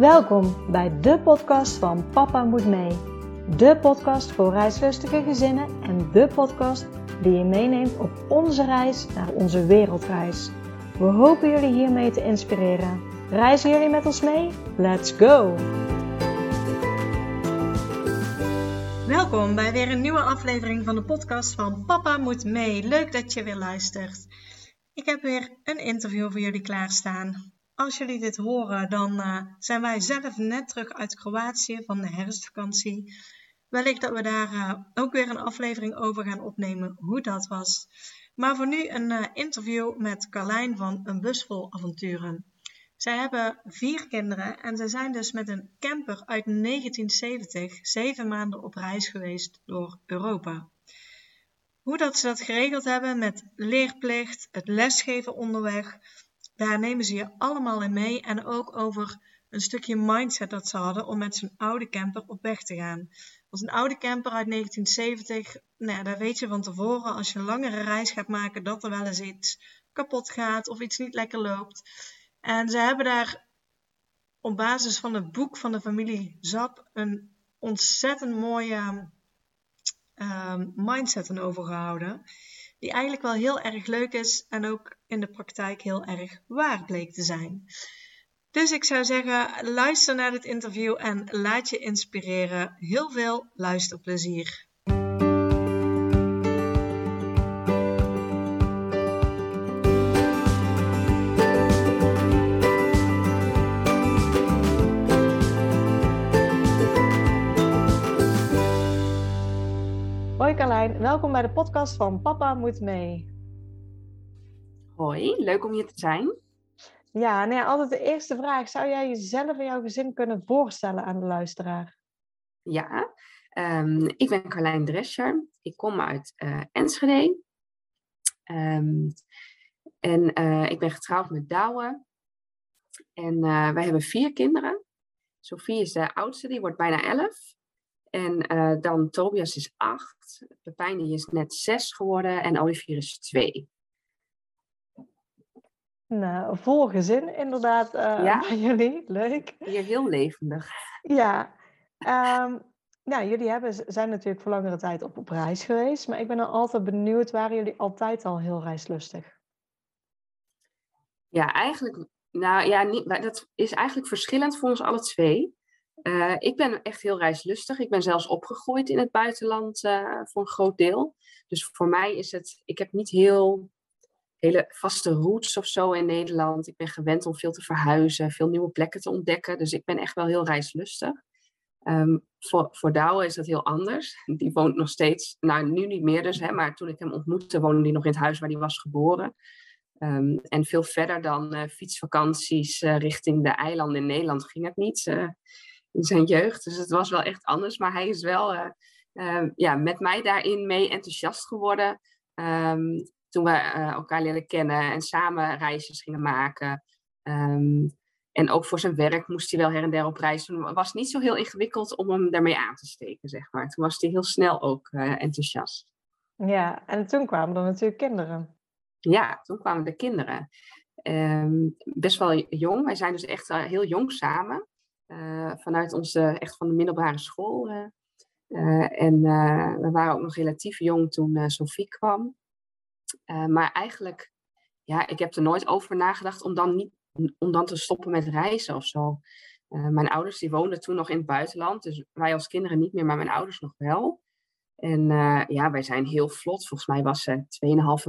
Welkom bij de podcast van Papa Moet Mee. De podcast voor reislustige gezinnen en de podcast die je meeneemt op onze reis naar onze wereldreis. We hopen jullie hiermee te inspireren. Reizen jullie met ons mee? Let's go! Welkom bij weer een nieuwe aflevering van de podcast van Papa Moet Mee. Leuk dat je weer luistert. Ik heb weer een interview voor jullie klaarstaan. Als jullie dit horen, dan uh, zijn wij zelf net terug uit Kroatië van de herfstvakantie. Wellicht dat we daar uh, ook weer een aflevering over gaan opnemen hoe dat was. Maar voor nu een uh, interview met Carlijn van Een Bus Vol Avonturen. Zij hebben vier kinderen en ze zijn dus met een camper uit 1970 zeven maanden op reis geweest door Europa. Hoe dat ze dat geregeld hebben met leerplicht, het lesgeven onderweg, daar nemen ze je allemaal in mee en ook over een stukje mindset dat ze hadden om met zo'n oude camper op weg te gaan. Als een oude camper uit 1970, nou daar weet je van tevoren als je een langere reis gaat maken dat er wel eens iets kapot gaat of iets niet lekker loopt. En ze hebben daar op basis van het boek van de familie Zap een ontzettend mooie uh, mindset aan overgehouden. Die eigenlijk wel heel erg leuk is en ook in de praktijk heel erg waar bleek te zijn. Dus ik zou zeggen, luister naar dit interview en laat je inspireren. Heel veel luisterplezier. Hoi Carlijn, welkom bij de podcast van Papa Moet Mee. Hoi, leuk om hier te zijn. Ja, nou ja, altijd de eerste vraag. Zou jij jezelf en jouw gezin kunnen voorstellen aan de luisteraar? Ja, um, ik ben Carlijn Drescher. Ik kom uit uh, Enschede. Um, en uh, ik ben getrouwd met Douwe. En uh, wij hebben vier kinderen. Sophie is de oudste, die wordt bijna elf. En dan Tobias is acht. Pepijn die is net zes geworden. En Olivier is twee. Nou, vol gezin inderdaad uh, ja? jullie. Leuk. Hier heel levendig. Ja. Um, nou, jullie hebben, zijn natuurlijk voor langere tijd op, op reis geweest. Maar ik ben dan altijd benieuwd, waren jullie altijd al heel reislustig? Ja, eigenlijk... Nou ja, niet, dat is eigenlijk verschillend voor ons alle twee. Uh, ik ben echt heel reislustig. Ik ben zelfs opgegroeid in het buitenland uh, voor een groot deel. Dus voor mij is het... Ik heb niet heel hele vaste roots of zo in Nederland. Ik ben gewend om veel te verhuizen, veel nieuwe plekken te ontdekken. Dus ik ben echt wel heel reislustig. Um, voor, voor Douwe is dat heel anders. Die woont nog steeds, nou nu niet meer dus, hè, maar toen ik hem ontmoette woonde hij nog in het huis waar hij was geboren. Um, en veel verder dan uh, fietsvakanties richting de eilanden in Nederland ging het niet uh, in zijn jeugd. Dus het was wel echt anders. Maar hij is wel ja, met mij daarin mee enthousiast geworden. Um, toen we uh, elkaar leren kennen en samen reisjes gingen maken. Um, en ook voor zijn werk moest hij wel her en der op reis. Toen was het niet zo heel ingewikkeld om hem daarmee aan te steken, zeg maar. Toen was hij heel snel ook uh, enthousiast. Ja, en toen kwamen er natuurlijk kinderen. Ja, toen kwamen de kinderen. Um, best wel jong. Wij zijn dus echt heel jong samen. Uh, vanuit onze, echt van de middelbare school. en we waren ook nog relatief jong toen Sophie kwam. Maar eigenlijk, ja, ik heb er nooit over nagedacht om dan, niet, om dan te stoppen met reizen of zo. Mijn ouders die woonden toen nog in het buitenland, dus wij als kinderen niet meer, maar mijn ouders nog wel. En ja, wij zijn heel vlot. Volgens mij was ze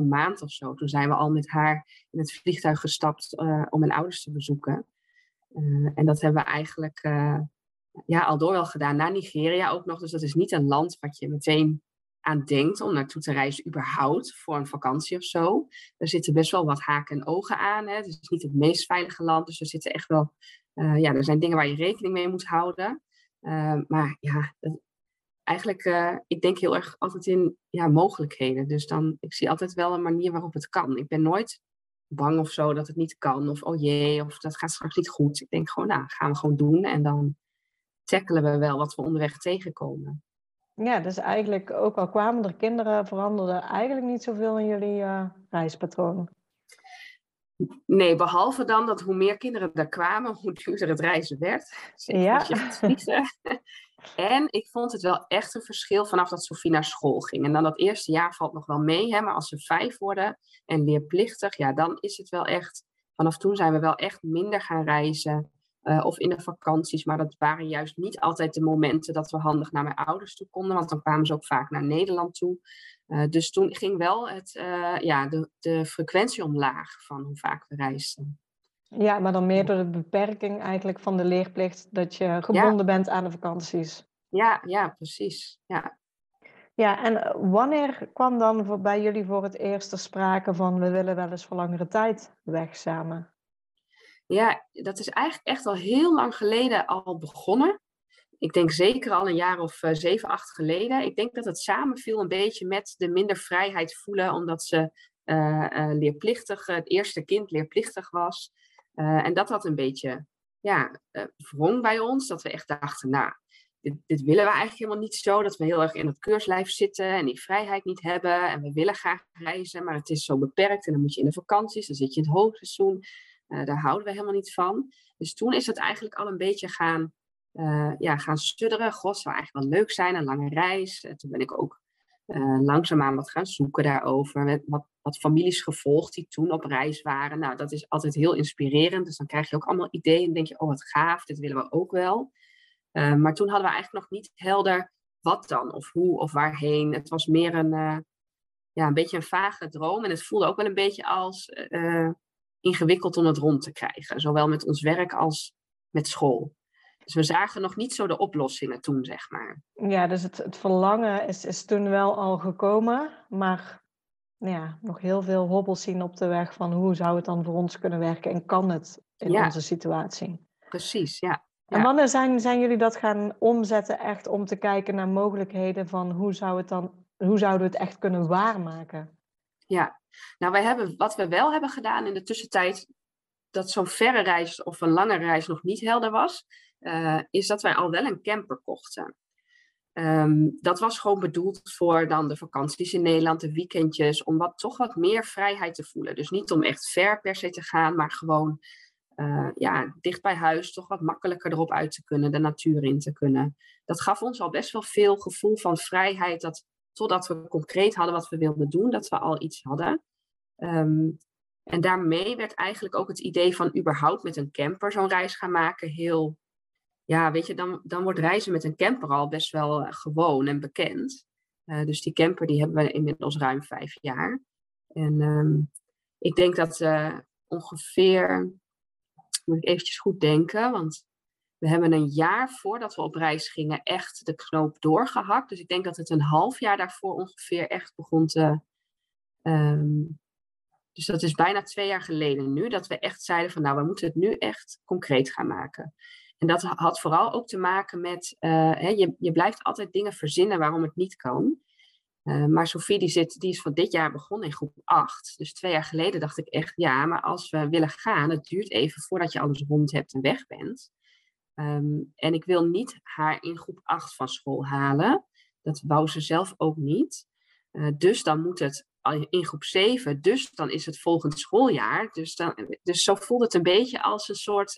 2,5 maand of zo. Toen zijn we al met haar in het vliegtuig gestapt om mijn ouders te bezoeken. En dat hebben we eigenlijk ja, al door wel gedaan. Na Nigeria ook nog. Dus dat is niet een land wat je meteen aan denkt om naartoe te reizen, überhaupt voor een vakantie of zo. Er zitten best wel wat haken en ogen aan. Hè. Het is niet het meest veilige land, dus er zitten echt wel, uh, ja, er zijn dingen waar je rekening mee moet houden. Maar ja, eigenlijk, ik denk heel erg altijd in ja, mogelijkheden. Dus dan, ik zie altijd wel een manier waarop het kan. Ik ben nooit bang of zo dat het niet kan, of oh jee, of dat gaat straks niet goed. Ik denk gewoon, nou, gaan we gewoon doen en dan tackelen we wel wat we onderweg tegenkomen. Ja, dus eigenlijk ook al kwamen er kinderen, veranderde eigenlijk niet zoveel in jullie uh, reispatroon. Nee, behalve dan dat hoe meer kinderen er kwamen, hoe duurder het reizen werd. Ja. en ik vond het wel echt een verschil vanaf dat Sofie naar school ging. En dan dat eerste jaar valt nog wel mee, hè, maar als ze vijf worden en leerplichtig, ja, dan is het wel echt. Vanaf toen zijn we wel echt minder gaan reizen. Uh, of in de vakanties, maar dat waren juist niet altijd de momenten dat we handig naar mijn ouders toe konden, want dan kwamen ze ook vaak naar Nederland toe. Uh, dus toen ging wel het, uh, ja, de, de frequentie omlaag van hoe vaak we reisden. Ja, maar dan meer door de beperking eigenlijk van de leerplicht, dat je gebonden ja. bent aan de vakanties. Ja, ja, precies. Ja. Ja, en wanneer kwam dan voor, bij jullie voor het eerst sprake van we willen wel eens voor langere tijd weg samen? Ja, dat is eigenlijk echt al heel lang geleden al begonnen. Ik denk zeker al een jaar of uh, zeven, acht geleden. Ik denk dat het samenviel een beetje met de minder vrijheid voelen, omdat ze uh, uh, leerplichtig, het eerste kind leerplichtig was. En dat dat een beetje ja, wrong bij ons. Dat we echt dachten, nou, dit, dit, willen we eigenlijk helemaal niet zo. Dat we heel erg in het keurslijf zitten en die vrijheid niet hebben. En we willen graag reizen, maar het is zo beperkt. En dan moet je in de vakanties, dan zit je in het hoogseizoen. Uh, daar houden we helemaal niet van. Dus toen is het eigenlijk al een beetje gaan, uh, ja, gaan sudderen. God, zou eigenlijk wel leuk zijn, een lange reis. Uh, toen ben ik ook langzaamaan wat gaan zoeken daarover. Met wat, wat families gevolgd die toen op reis waren. Nou, dat is altijd heel inspirerend. Dus dan krijg je ook allemaal ideeën en denk je, oh wat gaaf, dit willen we ook wel. maar toen hadden we eigenlijk nog niet helder wat dan, of hoe, of waarheen. Het was meer een, ja, een beetje een vage droom. En het voelde ook wel een beetje als ingewikkeld om het rond te krijgen. Zowel met ons werk als met school. Dus we zagen nog niet zo de oplossingen toen, zeg maar. Ja, dus het, het verlangen is, is toen wel al gekomen. Maar ja, nog heel veel hobbels zien op de weg van hoe zou het dan voor ons kunnen werken en kan het in Ja. onze situatie. Precies, ja. En wanneer zijn, zijn jullie dat gaan omzetten echt om te kijken naar mogelijkheden van hoe, zou het dan, hoe zouden we het echt kunnen waarmaken? Ja, nou wij hebben, wat we wel hebben gedaan in de tussentijd, dat zo'n verre reis of een lange reis nog niet helder was, eh, is dat wij al wel een camper kochten. Ehm, dat was gewoon bedoeld voor dan de vakanties in Nederland, de weekendjes, om wat, toch wat meer vrijheid te voelen. Dus niet om echt ver per se te gaan, maar gewoon eh, ja, dicht bij huis, toch wat makkelijker erop uit te kunnen, de natuur in te kunnen. Dat gaf ons al best wel veel gevoel van vrijheid, dat totdat we concreet hadden wat we wilden doen, dat we al iets hadden. Ehm, en daarmee werd eigenlijk ook het idee van überhaupt met een camper zo'n reis gaan maken heel, ja, weet je, dan, dan wordt reizen met een camper al best wel eh, gewoon en bekend. Eh, dus die camper die hebben we inmiddels ruim vijf jaar. En ehm, ik denk dat eh, ongeveer, moet ik eventjes goed denken, want we hebben een jaar voordat we op reis gingen echt de knoop doorgehakt. Dus ik denk dat het een half jaar daarvoor ongeveer echt begon te. ehm, dus dat is bijna twee jaar geleden nu, dat we echt zeiden van nou, we moeten het nu echt concreet gaan maken. En dat had vooral ook te maken met, eh, hè, je, je blijft altijd dingen verzinnen waarom het niet kan. Eh, maar Sophie die, zit, die is van dit jaar begonnen in groep 8. Dus twee jaar geleden dacht ik echt, ja, maar als we willen gaan, het duurt even voordat je alles rond hebt en weg bent. Ehm, en ik wil niet haar in groep 8 van school halen. Dat wou ze zelf ook niet. Eh, dus dan moet het in groep 7. Dus dan is het volgend schooljaar. Dus, dan, dus zo voelde het een beetje als een soort.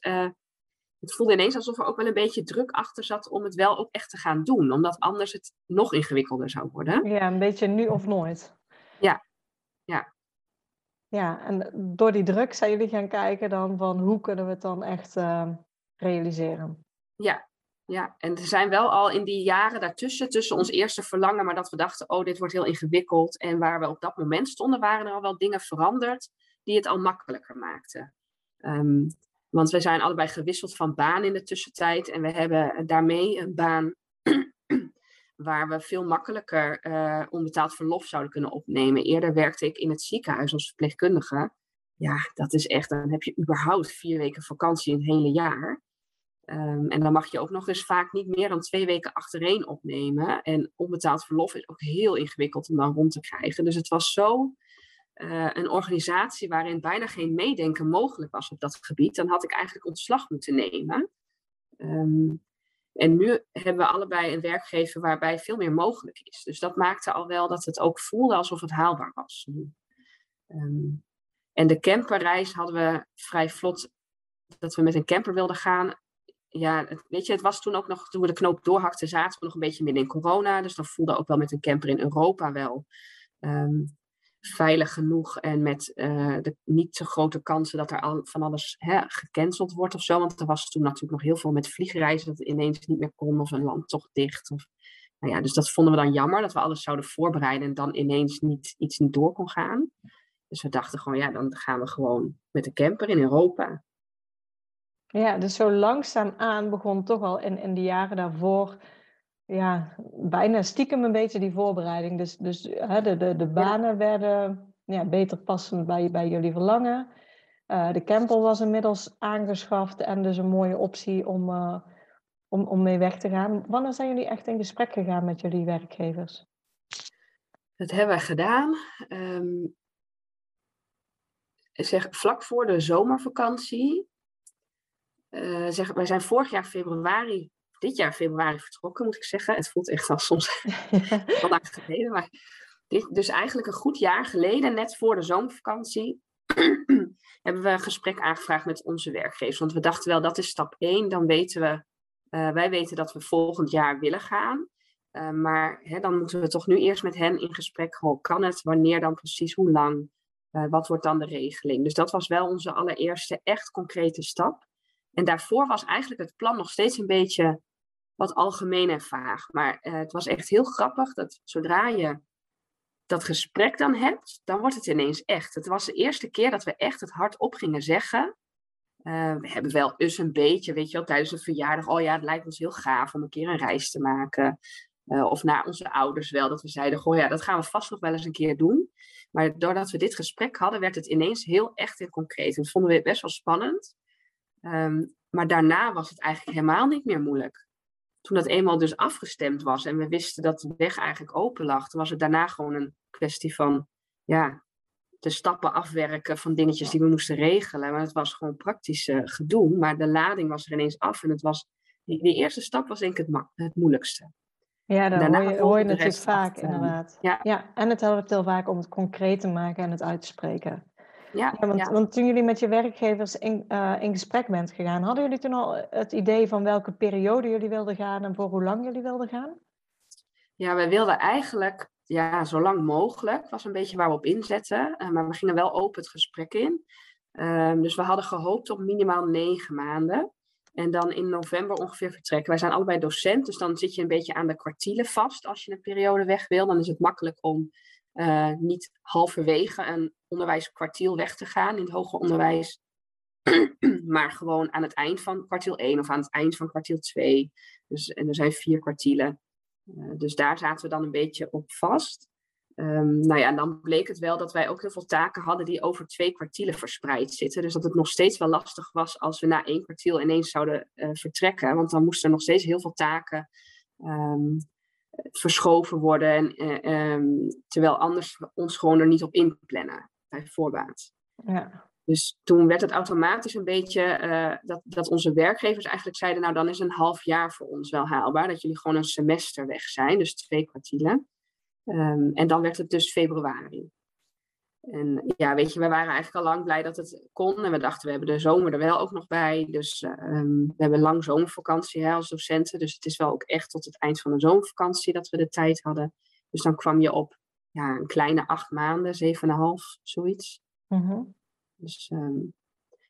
Het voelde ineens alsof er ook wel een beetje druk achter zat om het wel ook echt te gaan doen. Omdat anders het nog ingewikkelder zou worden. Ja, een beetje nu of nooit. Ja, ja. Ja, en door die druk zijn jullie gaan kijken dan van hoe kunnen we het dan echt eh, realiseren? Ja, ja, en er zijn wel al in die jaren daartussen, tussen ons eerste verlangen, maar dat we dachten, oh, dit wordt heel ingewikkeld. En waar we op dat moment stonden, waren er al wel dingen veranderd die het al makkelijker maakten. Ehm, want we zijn allebei gewisseld van baan in de tussentijd. En we hebben daarmee een baan waar we veel makkelijker eh, onbetaald verlof zouden kunnen opnemen. Eerder werkte ik in het ziekenhuis als verpleegkundige. Ja, dat is echt, dan heb je überhaupt vier weken vakantie in het hele jaar. Ehm, en dan mag je ook nog eens vaak niet meer dan twee weken achtereen opnemen. En onbetaald verlof is ook heel ingewikkeld om dan rond te krijgen. Dus het was zo eh, een organisatie waarin bijna geen meedenken mogelijk was op dat gebied. Dan had ik eigenlijk ontslag moeten nemen. Ehm, en nu hebben we allebei een werkgever waarbij veel meer mogelijk is. Dus dat maakte al wel dat het ook voelde alsof het haalbaar was. Ehm, En de camperreis hadden we vrij vlot dat we met een camper wilden gaan. Ja, weet je, het was toen ook nog, toen we de knoop doorhakten, zaten we nog een beetje midden in corona. Dus dan voelde ook wel met een camper in Europa wel ehm, veilig genoeg. En met uh, de niet zo grote kansen dat er al van alles hè, gecanceld wordt of zo. Want er was toen natuurlijk nog heel veel met vliegreizen dat het ineens niet meer kon of een land toch dicht. Of, nou ja, dus dat vonden we dan jammer, dat we alles zouden voorbereiden en dan ineens niet, iets niet door kon gaan. Dus we dachten gewoon, ja, dan gaan we gewoon met de camper in Europa. Ja, dus zo langzaamaan begon toch al in, in de jaren daarvoor, ja, bijna stiekem een beetje die voorbereiding. Dus, dus hè, de, de, de banen werden ja, beter passend bij, bij jullie verlangen. Uh, de camper was inmiddels aangeschaft en dus een mooie optie om, uh, om, om mee weg te gaan. Wanneer zijn jullie echt in gesprek gegaan met jullie werkgevers? Dat hebben we gedaan. Um, zeg, vlak voor de zomervakantie. Uh, zeg, wij zijn vorig jaar februari, dit jaar februari vertrokken, moet ik zeggen. Het voelt echt al soms wat lang geleden. Maar dit, dus eigenlijk een goed jaar geleden, net voor de zomervakantie, hebben we een gesprek aangevraagd met onze werkgevers. Want we dachten wel, dat is stap 1. Dan weten we, uh, wij weten dat we volgend jaar willen gaan. Uh, maar hè, dan moeten we toch nu eerst met hen in gesprek. Hoe kan het? Wanneer dan precies? Hoe lang? Uh, wat wordt dan de regeling? Dus dat was wel onze allereerste echt concrete stap. En daarvoor was eigenlijk het plan nog steeds een beetje wat algemeen en vaag. Maar uh, het was echt heel grappig dat zodra je dat gesprek dan hebt, dan wordt het ineens echt. Het was de eerste keer dat we echt het hardop gingen zeggen. Uh, we hebben wel eens een beetje, weet je wel, tijdens een verjaardag, oh ja, het lijkt ons heel gaaf om een keer een reis te maken. Uh, of naar onze ouders wel, dat we zeiden, goh ja, dat gaan we vast nog wel eens een keer doen. Maar doordat we dit gesprek hadden, werd het ineens heel echt en concreet. En dat vonden we best wel spannend. Um, maar daarna was het eigenlijk helemaal niet meer moeilijk. Toen dat eenmaal dus afgestemd was en we wisten dat de weg eigenlijk open lag, toen was het daarna gewoon een kwestie van, ja, de stappen afwerken van dingetjes die we moesten regelen. Maar het was gewoon praktisch uh, gedoe. Maar de lading was er ineens af en het was, die, die eerste stap was denk ik het, het moeilijkste. Ja, dat hoor je, hoor je natuurlijk vaak, inderdaad. Ja. ja, en het helpt heel vaak om het concreet te maken en het uit te spreken. Ja, ja, want, want, toen jullie met je werkgevers in, uh, in gesprek bent gegaan, hadden jullie toen al het idee van welke periode jullie wilden gaan en voor hoe lang jullie wilden gaan? Ja, we wilden eigenlijk ja, zo lang mogelijk, was een beetje waar we op inzetten. Uh, maar we gingen wel open het gesprek in. Uh, dus we hadden gehoopt op minimaal negen maanden. En dan in november ongeveer vertrekken. Wij zijn allebei docent, dus dan zit je een beetje aan de kwartielen vast als je een periode weg wil. Dan is het makkelijk om uh, niet halverwege een onderwijskwartiel weg te gaan in het hoger onderwijs. maar gewoon aan het eind van kwartiel 1 of aan het eind van kwartiel 2. Dus, en er zijn vier kwartielen. Uh, dus daar zaten we dan een beetje op vast. Um, nou ja, en dan bleek het wel dat wij ook heel veel taken hadden die over twee kwartielen verspreid zitten. Dus dat het nog steeds wel lastig was als we na één kwartiel ineens zouden uh, vertrekken. Want dan moesten er nog steeds heel veel taken um, verschoven worden. En, uh, um, terwijl anders ons gewoon er niet op inplannen bij voorbaat. Ja. Dus toen werd het automatisch een beetje uh, dat, dat onze werkgevers eigenlijk zeiden: Nou, dan is een half jaar voor ons wel haalbaar. Dat jullie gewoon een semester weg zijn, dus twee kwartielen. Um, en dan werd het dus februari. En ja, weet je, we waren eigenlijk al lang blij dat het kon. En we dachten, we hebben de zomer er wel ook nog bij. Dus um, we hebben lang zomervakantie hè, als docenten. Dus het is wel ook echt tot het eind van de zomervakantie dat we de tijd hadden. Dus dan kwam je op ja, een kleine acht maanden, zeven en een half, zoiets. Mm -hmm. Dus um,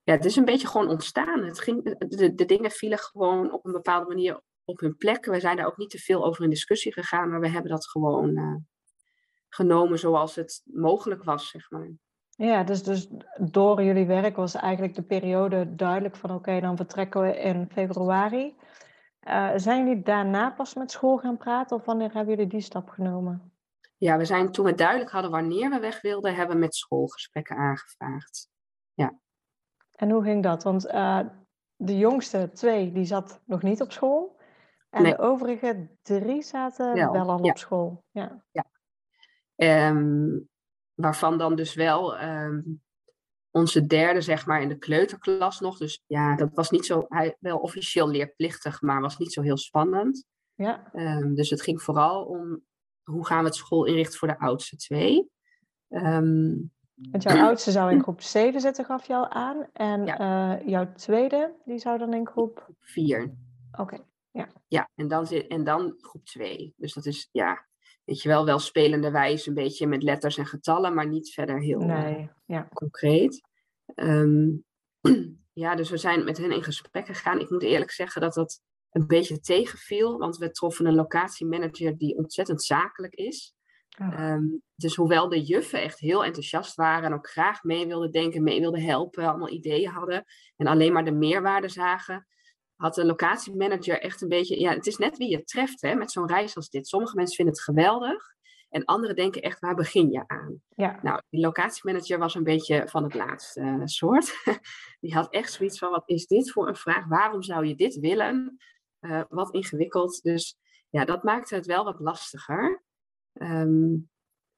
ja, het is een beetje gewoon ontstaan. Het ging, de, de dingen vielen gewoon op een bepaalde manier op hun plek. We zijn daar ook niet te veel over in discussie gegaan, maar we hebben dat gewoon uh, genomen zoals het mogelijk was, zeg maar. Ja, dus, dus door jullie werk was eigenlijk de periode duidelijk van oké, okay, dan vertrekken we in februari. Uh, zijn jullie daarna pas met school gaan praten of wanneer hebben jullie die stap genomen? Ja, we zijn toen we duidelijk hadden wanneer we weg wilden, hebben we met schoolgesprekken aangevraagd. Ja. En hoe ging dat? Want uh, de jongste twee, die zat nog niet op school. En de overige drie zaten wel, wel al op school. Ja. ja. Um, waarvan dan dus wel um, onze derde, zeg maar, in de kleuterklas nog. Dus ja, dat was niet zo, hij wel officieel leerplichtig, maar was niet zo heel spannend. Ja. Um, dus het ging vooral om hoe gaan we het school inrichten voor de oudste twee. Want jouw oudste zou in groep 7 zitten, gaf je al aan. En eh, jouw tweede, die zou dan in groep 4. Oké, ja. Ja, en dan, zit, en dan groep 2. Dus dat is, ja, weet je wel, wel spelende wijze, een beetje met letters en getallen, maar niet verder heel nee, ja. concreet. Ehm, ja, dus we zijn met hen in gesprek gegaan. Ik moet eerlijk zeggen dat dat een beetje tegenviel, want we troffen een locatiemanager die ontzettend zakelijk is. Oh. Ehm, dus hoewel de juffen echt heel enthousiast waren en ook graag mee wilden denken, mee wilden helpen, allemaal ideeën hadden en alleen maar de meerwaarde zagen, had de locatiemanager echt een beetje, ja, het is net wie je treft hè, met zo'n reis als dit. Sommige mensen vinden het geweldig en anderen denken echt, waar begin je aan? Ja. Nou, die locatiemanager was een beetje van het laatste uh, soort. die had echt zoiets van, wat is dit voor een vraag? Waarom zou je dit willen? Uh, wat ingewikkeld. Dus ja, dat maakte het wel wat lastiger. Um,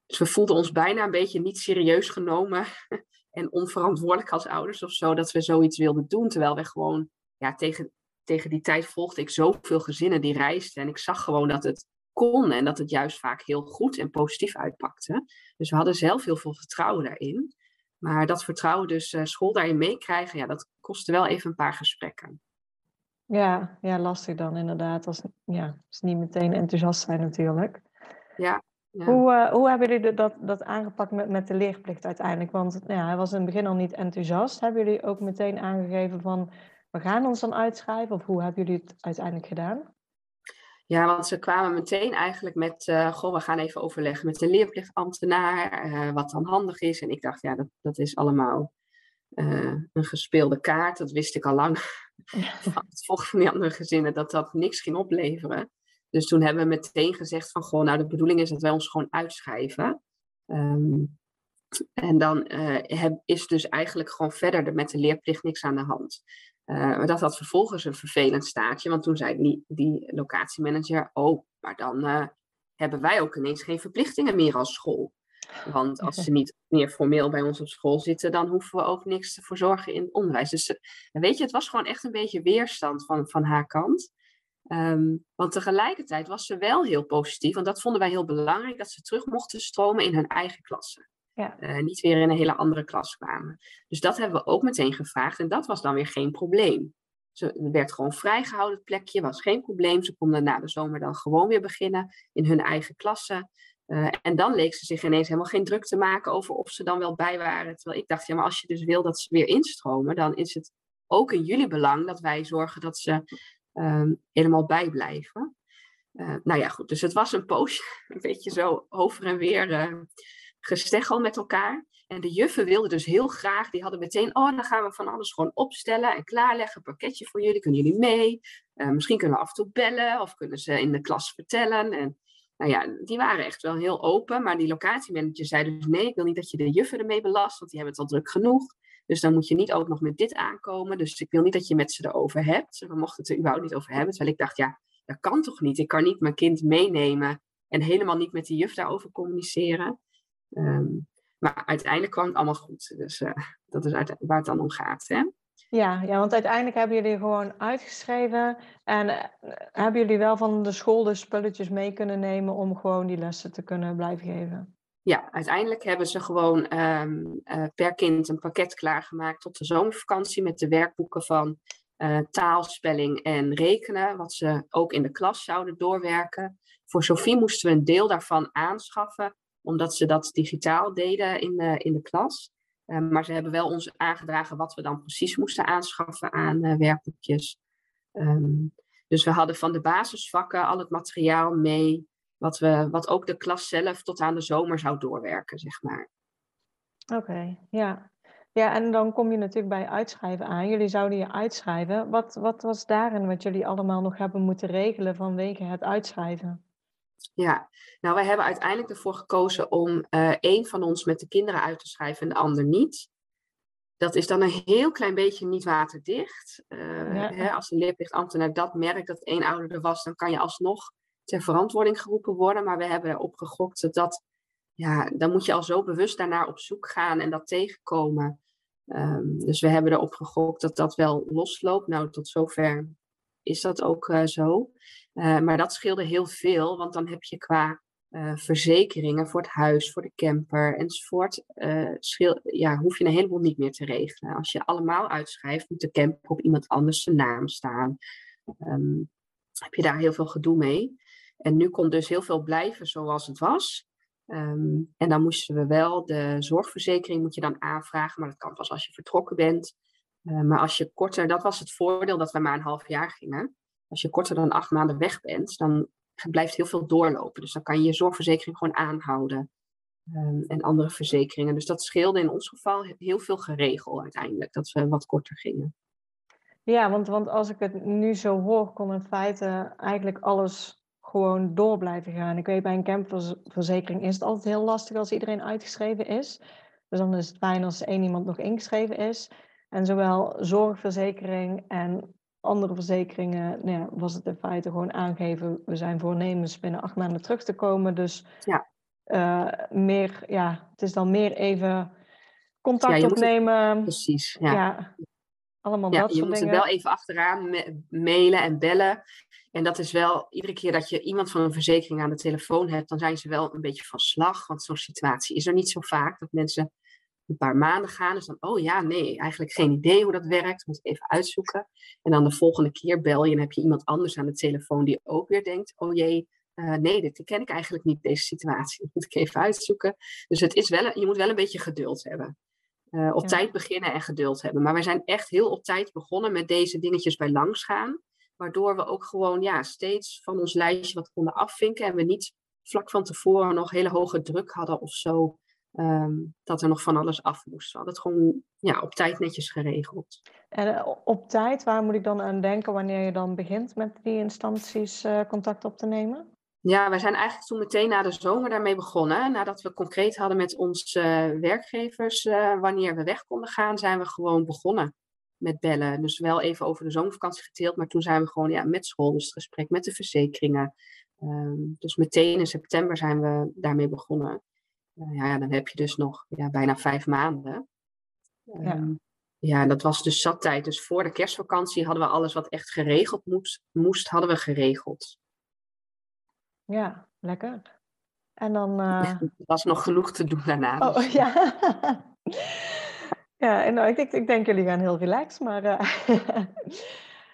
dus we voelden ons bijna een beetje niet serieus genomen en onverantwoordelijk als ouders of zo, dat we zoiets wilden doen. Terwijl we gewoon, ja, tegen, tegen die tijd volgde ik zoveel gezinnen die reisden en ik zag gewoon dat het kon en dat het juist vaak heel goed en positief uitpakte. Dus we hadden zelf heel veel vertrouwen daarin. Maar dat vertrouwen dus uh, school daarin meekrijgen, ja, dat kostte wel even een paar gesprekken. Ja, ja lastig dan inderdaad. Als, ja, als niet meteen enthousiast zijn natuurlijk. Ja. Hoe, uh, hoe hebben jullie dat, dat aangepakt met, met de leerplicht uiteindelijk? Want nou ja, hij was in het begin al niet enthousiast. Hebben jullie ook meteen aangegeven van we gaan ons dan uitschrijven? Of hoe hebben jullie het uiteindelijk gedaan? Ja, want ze kwamen meteen eigenlijk met, uh, goh, we gaan even overleggen met de leerplichtambtenaar, uh, wat dan handig is. En ik dacht, ja, dat, dat is allemaal uh, een gespeelde kaart. Dat wist ik al lang van het volgende van die andere gezinnen, dat dat niks ging opleveren. Dus toen hebben we meteen gezegd van, goh, nou de bedoeling is dat wij ons gewoon uitschrijven. Um, en dan heb, is dus eigenlijk gewoon verder met de leerplicht niks aan de hand. Uh, maar dat had vervolgens een vervelend staartje, want toen zei die, die locatiemanager: Oh, maar dan uh, hebben wij ook ineens geen verplichtingen meer als school. Want als ze niet meer formeel bij ons op school zitten, dan hoeven we ook niks te verzorgen in het onderwijs. Dus weet je, het was gewoon echt een beetje weerstand van, van haar kant. Um, want tegelijkertijd was ze wel heel positief, want dat vonden wij heel belangrijk, dat ze terug mochten stromen in hun eigen klasse. Ja. Uh, niet weer in een hele andere klas kwamen. Dus dat hebben we ook meteen gevraagd en dat was dan weer geen probleem. Ze werd gewoon vrijgehouden, het plekje was geen probleem. Ze konden na de zomer dan gewoon weer beginnen in hun eigen klasse. Uh, en dan leek ze zich ineens helemaal geen druk te maken over of ze dan wel bij waren. Terwijl ik dacht, ja, maar als je dus wil dat ze weer instromen, dan is het ook in jullie belang dat wij zorgen dat ze uh, helemaal bijblijven. Uh, nou ja, goed, dus het was een poosje, een beetje zo over en weer gesteggel met elkaar. En de juffen wilden dus heel graag, die hadden meteen, oh, dan gaan we van alles gewoon opstellen en klaarleggen. Een pakketje voor jullie, kunnen jullie mee? Uh, misschien kunnen we af en toe bellen of kunnen ze in de klas vertellen. En nou ja, die waren echt wel heel open. Maar die locatiemanager zei dus, nee, ik wil niet dat je de juffen ermee belast, want die hebben het al druk genoeg. Dus dan moet je niet ook nog met dit aankomen. Dus ik wil niet dat je met ze erover hebt. We mochten het er überhaupt niet over hebben. Terwijl ik dacht, ja, dat kan toch niet? Ik kan niet mijn kind meenemen en helemaal niet met die juf daarover communiceren. Um, maar uiteindelijk kwam het allemaal goed. Dus uh, dat is waar het dan om gaat. Hè? Ja, ja, want uiteindelijk hebben jullie gewoon uitgeschreven. En uh, hebben jullie wel van de school de spulletjes mee kunnen nemen om gewoon die lessen te kunnen blijven geven? Ja, uiteindelijk hebben ze gewoon um, uh, per kind een pakket klaargemaakt tot de zomervakantie met de werkboeken van taal, spelling en rekenen, wat ze ook in de klas zouden doorwerken. Voor Sophie moesten we een deel daarvan aanschaffen omdat ze dat digitaal deden in de, in de klas. Uh, maar ze hebben wel ons aangedragen wat we dan precies moesten aanschaffen aan uh, werkboekjes. Um, dus we hadden van de basisvakken al het materiaal mee, wat, we, wat ook de klas zelf tot aan de zomer zou doorwerken, zeg maar. Oké, ja. Ja, en dan kom je natuurlijk bij uitschrijven aan. Jullie zouden je uitschrijven. Wat, wat was daarin wat jullie allemaal nog hebben moeten regelen vanwege het uitschrijven? Ja, nou wij hebben uiteindelijk ervoor gekozen om uh, één van ons met de kinderen uit te schrijven en de ander niet. Dat is dan een heel klein beetje niet waterdicht. Uh, ja. hè, als de leerplichtambtenaar dat merkt dat één ouder er was, dan kan je alsnog ter verantwoording geroepen worden. Maar we hebben erop gegokt dat dat, ja, dan moet je al zo bewust daarnaar op zoek gaan en dat tegenkomen. Um, dus we hebben erop gegokt dat dat wel losloopt. Nou, tot zover is dat ook uh, zo. Uh, maar dat scheelde heel veel, want dan heb je qua uh, verzekeringen voor het huis, voor de camper enzovoort, schil, ja, hoef je een heleboel niet meer te regelen. Als je allemaal uitschrijft, moet de camper op iemand anders zijn naam staan. Um, heb je daar heel veel gedoe mee. En nu kon dus heel veel blijven zoals het was. Um, en dan moesten we wel de zorgverzekering moet je dan aanvragen, maar dat kan pas als je vertrokken bent. Uh, maar als je korter, dat was het voordeel dat we maar een half jaar gingen. Als je korter dan acht maanden weg bent, dan blijft heel veel doorlopen. Dus dan kan je je zorgverzekering gewoon aanhouden. Um, en andere verzekeringen. Dus dat scheelde in ons geval heel veel geregeld uiteindelijk, dat we wat korter gingen. Ja, want, want als ik het nu zo hoor, kon in feite eigenlijk alles gewoon door blijven gaan. Ik weet, bij een campverzekering is het altijd heel lastig als iedereen uitgeschreven is. Dus dan is het fijn als één iemand nog ingeschreven is. En zowel zorgverzekering en andere verzekeringen nou ja, was het in feite gewoon aangeven, we zijn voornemens binnen acht maanden terug te komen. Dus ja. Uh, meer, ja, het is dan meer even contact ja, opnemen. Het, precies, ja. ja. Allemaal ja, dat je soort moet dingen. er wel even achteraan mailen en bellen. En dat is wel, iedere keer dat je iemand van een verzekering aan de telefoon hebt, dan zijn ze wel een beetje van slag. Want zo'n situatie is er niet zo vaak. Dat mensen een paar maanden gaan. Dus dan, oh ja, nee, eigenlijk geen idee hoe dat werkt. Moet ik even uitzoeken. En dan de volgende keer bel je en heb je iemand anders aan de telefoon die ook weer denkt, oh jee, uh, nee, dit ken ik eigenlijk niet, deze situatie. Dat moet ik even uitzoeken. Dus het is wel, je moet wel een beetje geduld hebben. Uh, op ja. tijd beginnen en geduld hebben. Maar wij zijn echt heel op tijd begonnen met deze dingetjes bij langs gaan. Waardoor we ook gewoon ja, steeds van ons lijstje wat konden afvinken. En we niet vlak van tevoren nog hele hoge druk hadden of zo. Um, dat er nog van alles af moest. We hadden het gewoon ja, op tijd netjes geregeld. En uh, op tijd, waar moet ik dan aan denken wanneer je dan begint met die instanties uh, contact op te nemen? Ja, wij zijn eigenlijk toen meteen na de zomer daarmee begonnen. Nadat we concreet hadden met onze uh, werkgevers wanneer we weg konden gaan, zijn we gewoon begonnen met bellen. Dus wel even over de zomervakantie geteeld, maar toen zijn we gewoon ja, met school, dus het gesprek met de verzekeringen. Um, dus meteen in september zijn we daarmee begonnen. Uh, ja, dan heb je dus nog ja, bijna vijf maanden. Um, ja. ja, dat was dus zat tijd. Dus voor de kerstvakantie hadden we alles wat echt geregeld moest, moest hadden we geregeld. Ja, lekker. En dan... Uh... Er was nog genoeg te doen daarna. Oh, ja. Ja, en nou, ik, denk, ik denk jullie gaan heel relaxed, maar uh,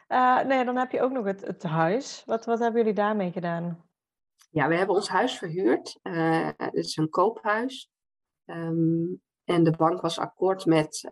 uh, nee, dan heb je ook nog het, het huis. Wat, wat hebben jullie daarmee gedaan? Ja, we hebben ons huis verhuurd. Uh, het is een koophuis. Um, en de bank was akkoord met,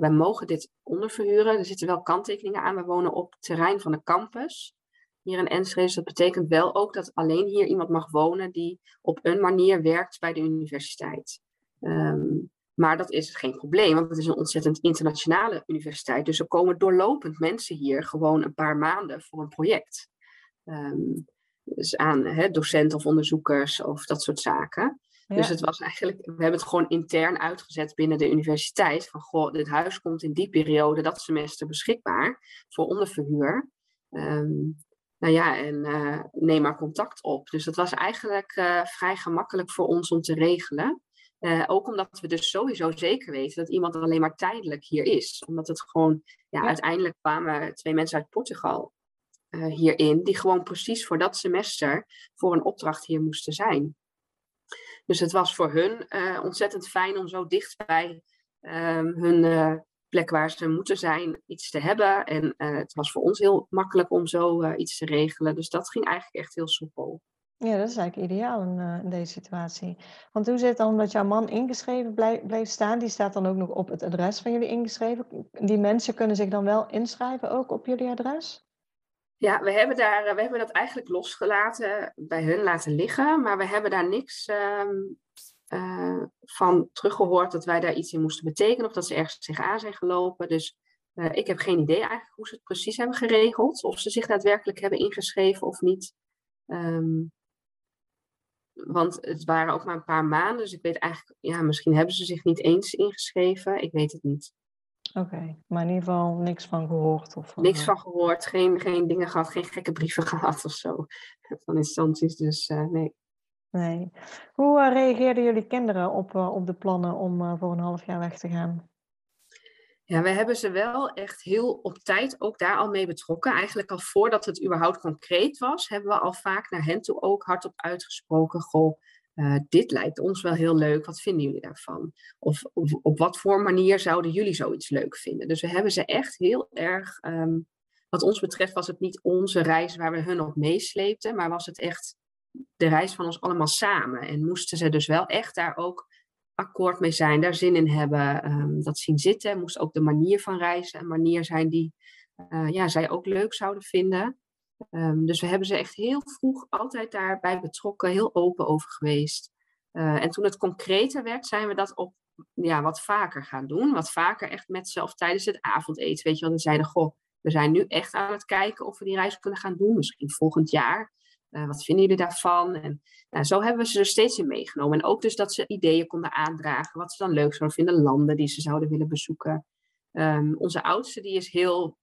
wij mogen dit onderverhuren. Er zitten wel kanttekeningen aan. We wonen op terrein van de campus hier in Enschede. Dus dat betekent wel ook dat alleen hier iemand mag wonen die op een manier werkt bij de universiteit. Um, maar dat is geen probleem, want het is een ontzettend internationale universiteit. Dus er komen doorlopend mensen hier gewoon een paar maanden voor een project. Um, dus aan hè, docenten of onderzoekers of dat soort zaken. Ja. Dus het was eigenlijk, we hebben het gewoon intern uitgezet binnen de universiteit. Van goh, dit huis komt in die periode, dat semester beschikbaar voor onderverhuur. Um, nou ja, en uh, neem maar contact op. Dus dat was eigenlijk uh, vrij gemakkelijk voor ons om te regelen. Uh, ook omdat we dus sowieso zeker weten dat iemand alleen maar tijdelijk hier is. Omdat het gewoon, ja, ja. uiteindelijk kwamen twee mensen uit Portugal uh, hierin, die gewoon precies voor dat semester voor een opdracht hier moesten zijn. Dus het was voor hun uh, ontzettend fijn om zo dicht bij um, hun plek waar ze moeten zijn iets te hebben. En het was voor ons heel makkelijk om zo iets te regelen. Dus dat ging eigenlijk echt heel soepel. Ja, dat is eigenlijk ideaal in, deze situatie. Want hoe zit het dan dat jouw man ingeschreven blijft, blijft staan? Die staat dan ook nog op het adres van jullie ingeschreven. Die mensen kunnen zich dan wel inschrijven ook op jullie adres? Ja, we hebben, daar, we hebben dat eigenlijk losgelaten, bij hun laten liggen. Maar we hebben daar niks um, uh, van teruggehoord dat wij daar iets in moesten betekenen. Of dat ze ergens zich aan zijn gelopen. Dus uh, ik heb geen idee eigenlijk hoe ze het precies hebben geregeld. Of ze zich daadwerkelijk hebben ingeschreven of niet. Um, want het waren ook maar een paar maanden. Dus ik weet eigenlijk, ja, misschien hebben ze zich niet eens ingeschreven. Ik weet het niet. Oké, okay, maar in ieder geval niks van gehoord? Of van... Niks van gehoord, geen, geen dingen gehad, geen gekke brieven gehad of zo. Van instanties, dus uh, nee. Nee. Hoe uh, reageerden jullie kinderen op, uh, op de plannen om voor een half jaar weg te gaan? Ja, we hebben ze wel echt heel op tijd ook daar al mee betrokken. Eigenlijk al voordat het überhaupt concreet was, hebben we al vaak naar hen toe ook hardop uitgesproken. Goh, uh, dit lijkt ons wel heel leuk. Wat vinden jullie daarvan? Of, op wat voor manier zouden jullie zoiets leuk vinden? Dus we hebben ze echt heel erg. Um, wat ons betreft was het niet onze reis waar we hun op meesleepten, maar was het echt de reis van ons allemaal samen. En moesten ze dus wel echt daar ook akkoord mee zijn, daar zin in hebben, um, dat zien zitten. Moest ook de manier van reizen een manier zijn die uh, ja, zij ook leuk zouden vinden. Um, dus we hebben ze echt heel vroeg altijd daarbij betrokken, heel open over geweest. Uh, en toen het concreter werd, zijn we dat op ja, wat vaker gaan doen. Wat vaker echt met zelf tijdens het avondeten. Weet je, want we zeiden, goh, we zijn nu echt aan het kijken of we die reis kunnen gaan doen. Misschien volgend jaar. Uh, wat vinden jullie daarvan? En nou, zo hebben we ze er steeds in meegenomen. En ook dus dat ze ideeën konden aandragen. Wat ze dan leuk zouden vinden. Landen die ze zouden willen bezoeken. Um, onze oudste die is heel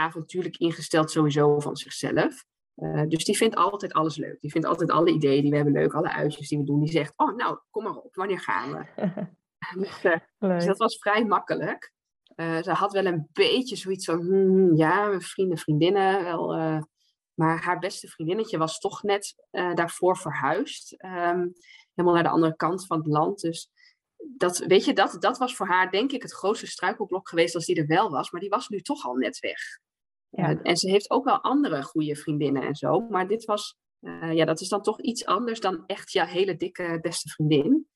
avontuurlijk ingesteld sowieso van zichzelf. Uh, dus die vindt altijd alles leuk. Die vindt altijd alle ideeën die we hebben leuk. Alle uitjes die we doen. Die zegt, oh nou, kom maar op. Wanneer gaan we? dus, uh, dus, dat was vrij makkelijk. Uh, ze had wel een beetje zoiets van, hmm, ja, vrienden, vriendinnen, wel... maar haar beste vriendinnetje was toch net daarvoor verhuisd. Um, helemaal naar de andere kant van het land. Dus dat, weet je, dat, dat was voor haar denk ik het grootste struikelblok geweest als die er wel was. Maar die was nu toch al net weg. Ja. Uh, en ze heeft ook wel andere goede vriendinnen en zo. Maar dit was, uh, ja, dat is dan toch iets anders dan echt je hele dikke beste vriendin.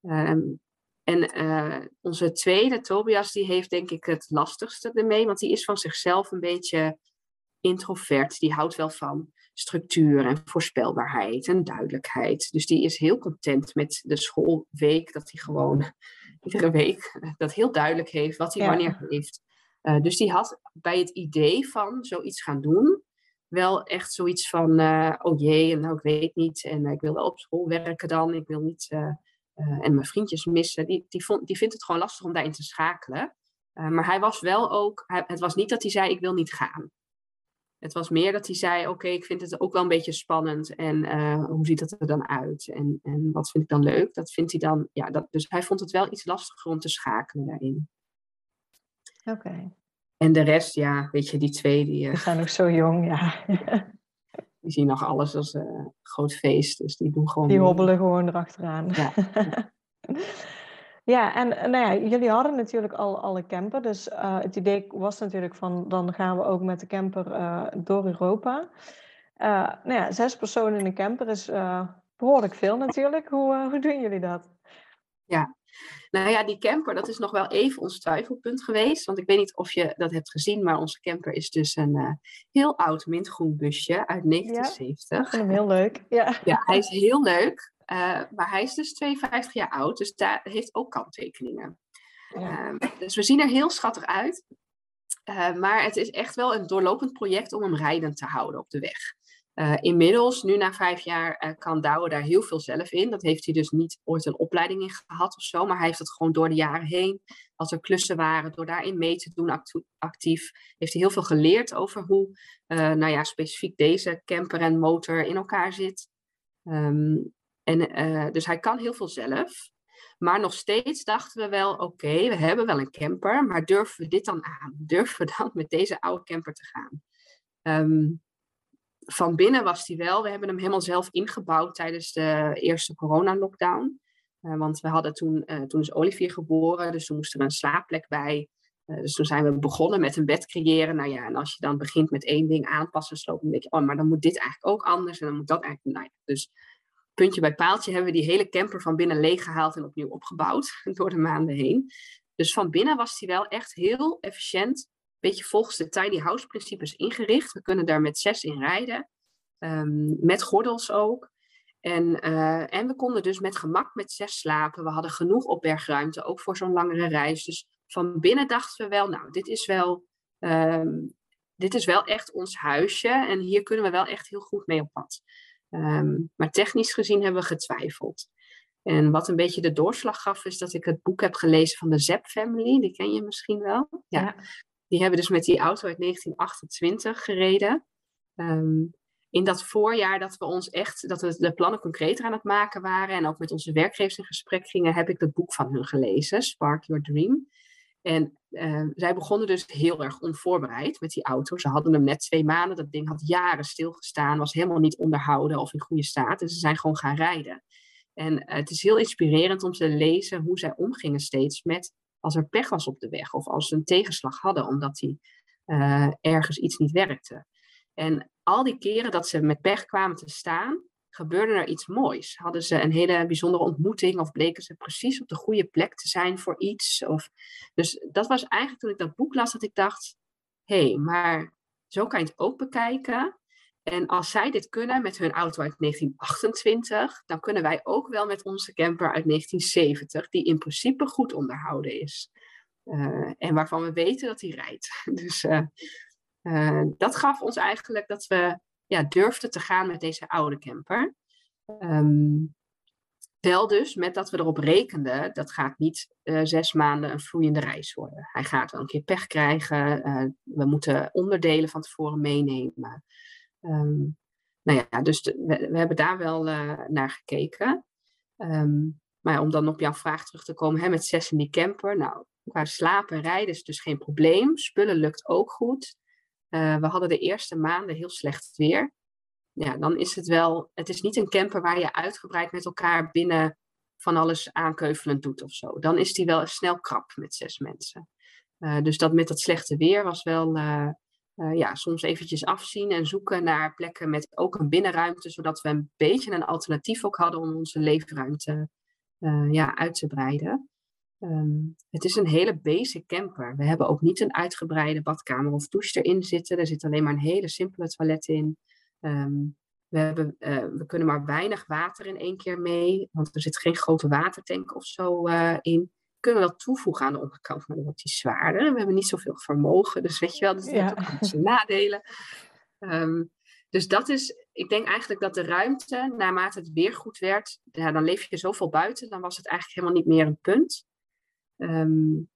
Um, en uh, onze tweede, Tobias, die heeft denk ik het lastigste ermee. Want die is van zichzelf een beetje introvert. Die houdt wel van structuur en voorspelbaarheid en duidelijkheid. Dus die is heel content met de schoolweek, dat hij gewoon iedere week dat heel duidelijk heeft wat hij ja. wanneer heeft. Uh, dus die had bij het idee van zoiets gaan doen, wel echt zoiets van, uh, oh jee, nou ik weet niet, en uh, ik wil wel op school werken dan, ik wil niet, en mijn vriendjes missen. Die, die, vond, die vindt het gewoon lastig om daarin te schakelen. maar hij was wel ook, het was niet dat hij zei, ik wil niet gaan. Het was meer dat hij zei: Oké, ik vind het ook wel een beetje spannend. En hoe ziet het er dan uit? En, en wat vind ik dan leuk? Dat vindt hij dan. Ja, dat, dus hij vond het wel iets lastiger om te schakelen daarin. Oké. Okay. En de rest, ja, weet je, die twee die. Uh, die zijn nog zo jong, ja. die zien nog alles als een uh, groot feest. Dus die doen gewoon. Die hobbelen gewoon erachteraan. Ja. Ja, en nou ja, jullie hadden natuurlijk al, al een camper. Dus uh, het idee was natuurlijk van dan gaan we ook met de camper uh, door Europa. Uh, nou ja, zes personen in een camper is behoorlijk veel natuurlijk. Hoe, hoe doen jullie dat? Ja, nou ja, die camper, dat is nog wel even ons twijfelpunt geweest. Want ik weet niet of je dat hebt gezien, maar onze camper is dus een heel oud mintgroen busje uit 1970. Ja, ik vind hem heel leuk. Ja. ja, hij is heel leuk. Uh, maar hij is dus 52 jaar oud, dus daar heeft ook kanttekeningen. Ja. Uh, dus we zien er heel schattig uit. Uh, maar het is echt wel een doorlopend project om hem rijdend te houden op de weg. Inmiddels, nu na vijf jaar, kan Douwe daar heel veel zelf in. Dat heeft hij dus niet ooit een opleiding in gehad of zo, maar hij heeft het gewoon door de jaren heen, als er klussen waren, door daarin mee te doen actief, heeft hij heel veel geleerd over hoe, nou ja, specifiek deze camper en motor in elkaar zit. Um, en, dus hij kan heel veel zelf. Maar nog steeds dachten we wel, oké, we hebben wel een camper, maar durven we dit dan aan? Durven we dan met deze oude camper te gaan? Um, van binnen was hij wel, we hebben hem helemaal zelf ingebouwd tijdens de eerste corona-lockdown. Uh, want we hadden toen, uh, toen is Olivier geboren, dus toen moest er een slaapplek bij. dus toen zijn we begonnen met een bed creëren. Nou ja, en als je dan begint met één ding aanpassen, slopen, dan denk je, oh, maar dan moet dit eigenlijk ook anders en dan moet dat eigenlijk, nou dus puntje bij paaltje hebben we die hele camper van binnen leeggehaald en opnieuw opgebouwd door de maanden heen. Dus van binnen was die wel echt heel efficiënt, een beetje volgens de tiny house principes ingericht. We kunnen daar met zes in rijden, um, met gordels ook. En, uh, en we konden dus met gemak met zes slapen. We hadden genoeg opbergruimte, ook voor zo'n langere reis. Dus van binnen dachten we wel, nou, dit is wel, um, dit is wel echt ons huisje. En hier kunnen we wel echt heel goed mee op pad. Um, maar technisch gezien hebben we getwijfeld. En wat een beetje de doorslag gaf, is dat ik het boek heb gelezen van de Zep Family. Die ken je misschien wel. Ja. Die hebben dus met die auto uit 1928 gereden. Um, in dat voorjaar dat we ons echt, dat we de plannen concreter aan het maken waren en ook met onze werkgevers in gesprek gingen, heb ik dat boek van hun gelezen, Spark Your Dream. En uh, zij begonnen dus heel erg onvoorbereid met die auto. Ze hadden hem net twee maanden. Dat ding had jaren stilgestaan, was helemaal niet onderhouden of in goede staat. Dus ze zijn gewoon gaan rijden. En uh, het is heel inspirerend om te lezen hoe zij omgingen steeds met als er pech was op de weg of als ze een tegenslag hadden omdat die, uh, ergens iets niet werkte. En al die keren dat ze met pech kwamen te staan, gebeurde er iets moois. Hadden ze een hele bijzondere ontmoeting of bleken ze precies op de goede plek te zijn voor iets. Of... Dus dat was eigenlijk toen ik dat boek las dat ik dacht, hé, hey, maar zo kan je het ook bekijken. En als zij dit kunnen met hun auto uit 1928, dan kunnen wij ook wel met onze camper uit 1970, die in principe goed onderhouden is. Uh, en waarvan we weten dat hij rijdt. Dus uh, uh, dat gaf ons eigenlijk dat we ja, durfde te gaan met deze oude camper. Um, wel dus met dat we erop rekenden, dat gaat niet zes maanden een vloeiende reis worden. Hij gaat wel een keer pech krijgen. We moeten onderdelen van tevoren meenemen. Um, nou ja, dus we, hebben daar wel uh, naar gekeken. Um, maar om dan op jouw vraag terug te komen, hè, met zes in die camper. Nou, qua slapen en rijden is dus geen probleem. Spullen lukt ook goed. Uh, we hadden de eerste maanden heel slecht weer. Ja, dan is het wel, het is niet een camper waar je uitgebreid met elkaar binnen van alles aankeuvelend doet of zo. Dan is die wel snel krap met zes mensen. Uh, dus dat met dat slechte weer was wel, ja, soms eventjes afzien en zoeken naar plekken met ook een binnenruimte, zodat we een beetje een alternatief ook hadden om onze leefruimte ja, uit te breiden. Um, het is een hele basic camper. We hebben ook niet een uitgebreide badkamer of douche erin zitten. Er zit alleen maar een hele simpele toilet in. Um, we, hebben, uh, we kunnen maar weinig water in één keer mee, want er zit geen grote watertank of zo uh, in. We kunnen wel toevoegen aan de onderkant, maar dan wordt die zwaarder. We hebben niet zoveel vermogen, dus weet je wel, dat heeft ja. ook zijn nadelen. Um, dus dat is, ik denk eigenlijk dat de ruimte, naarmate het weer goed werd, ja, dan leef je zoveel buiten, dan was het eigenlijk helemaal niet meer een punt. Um,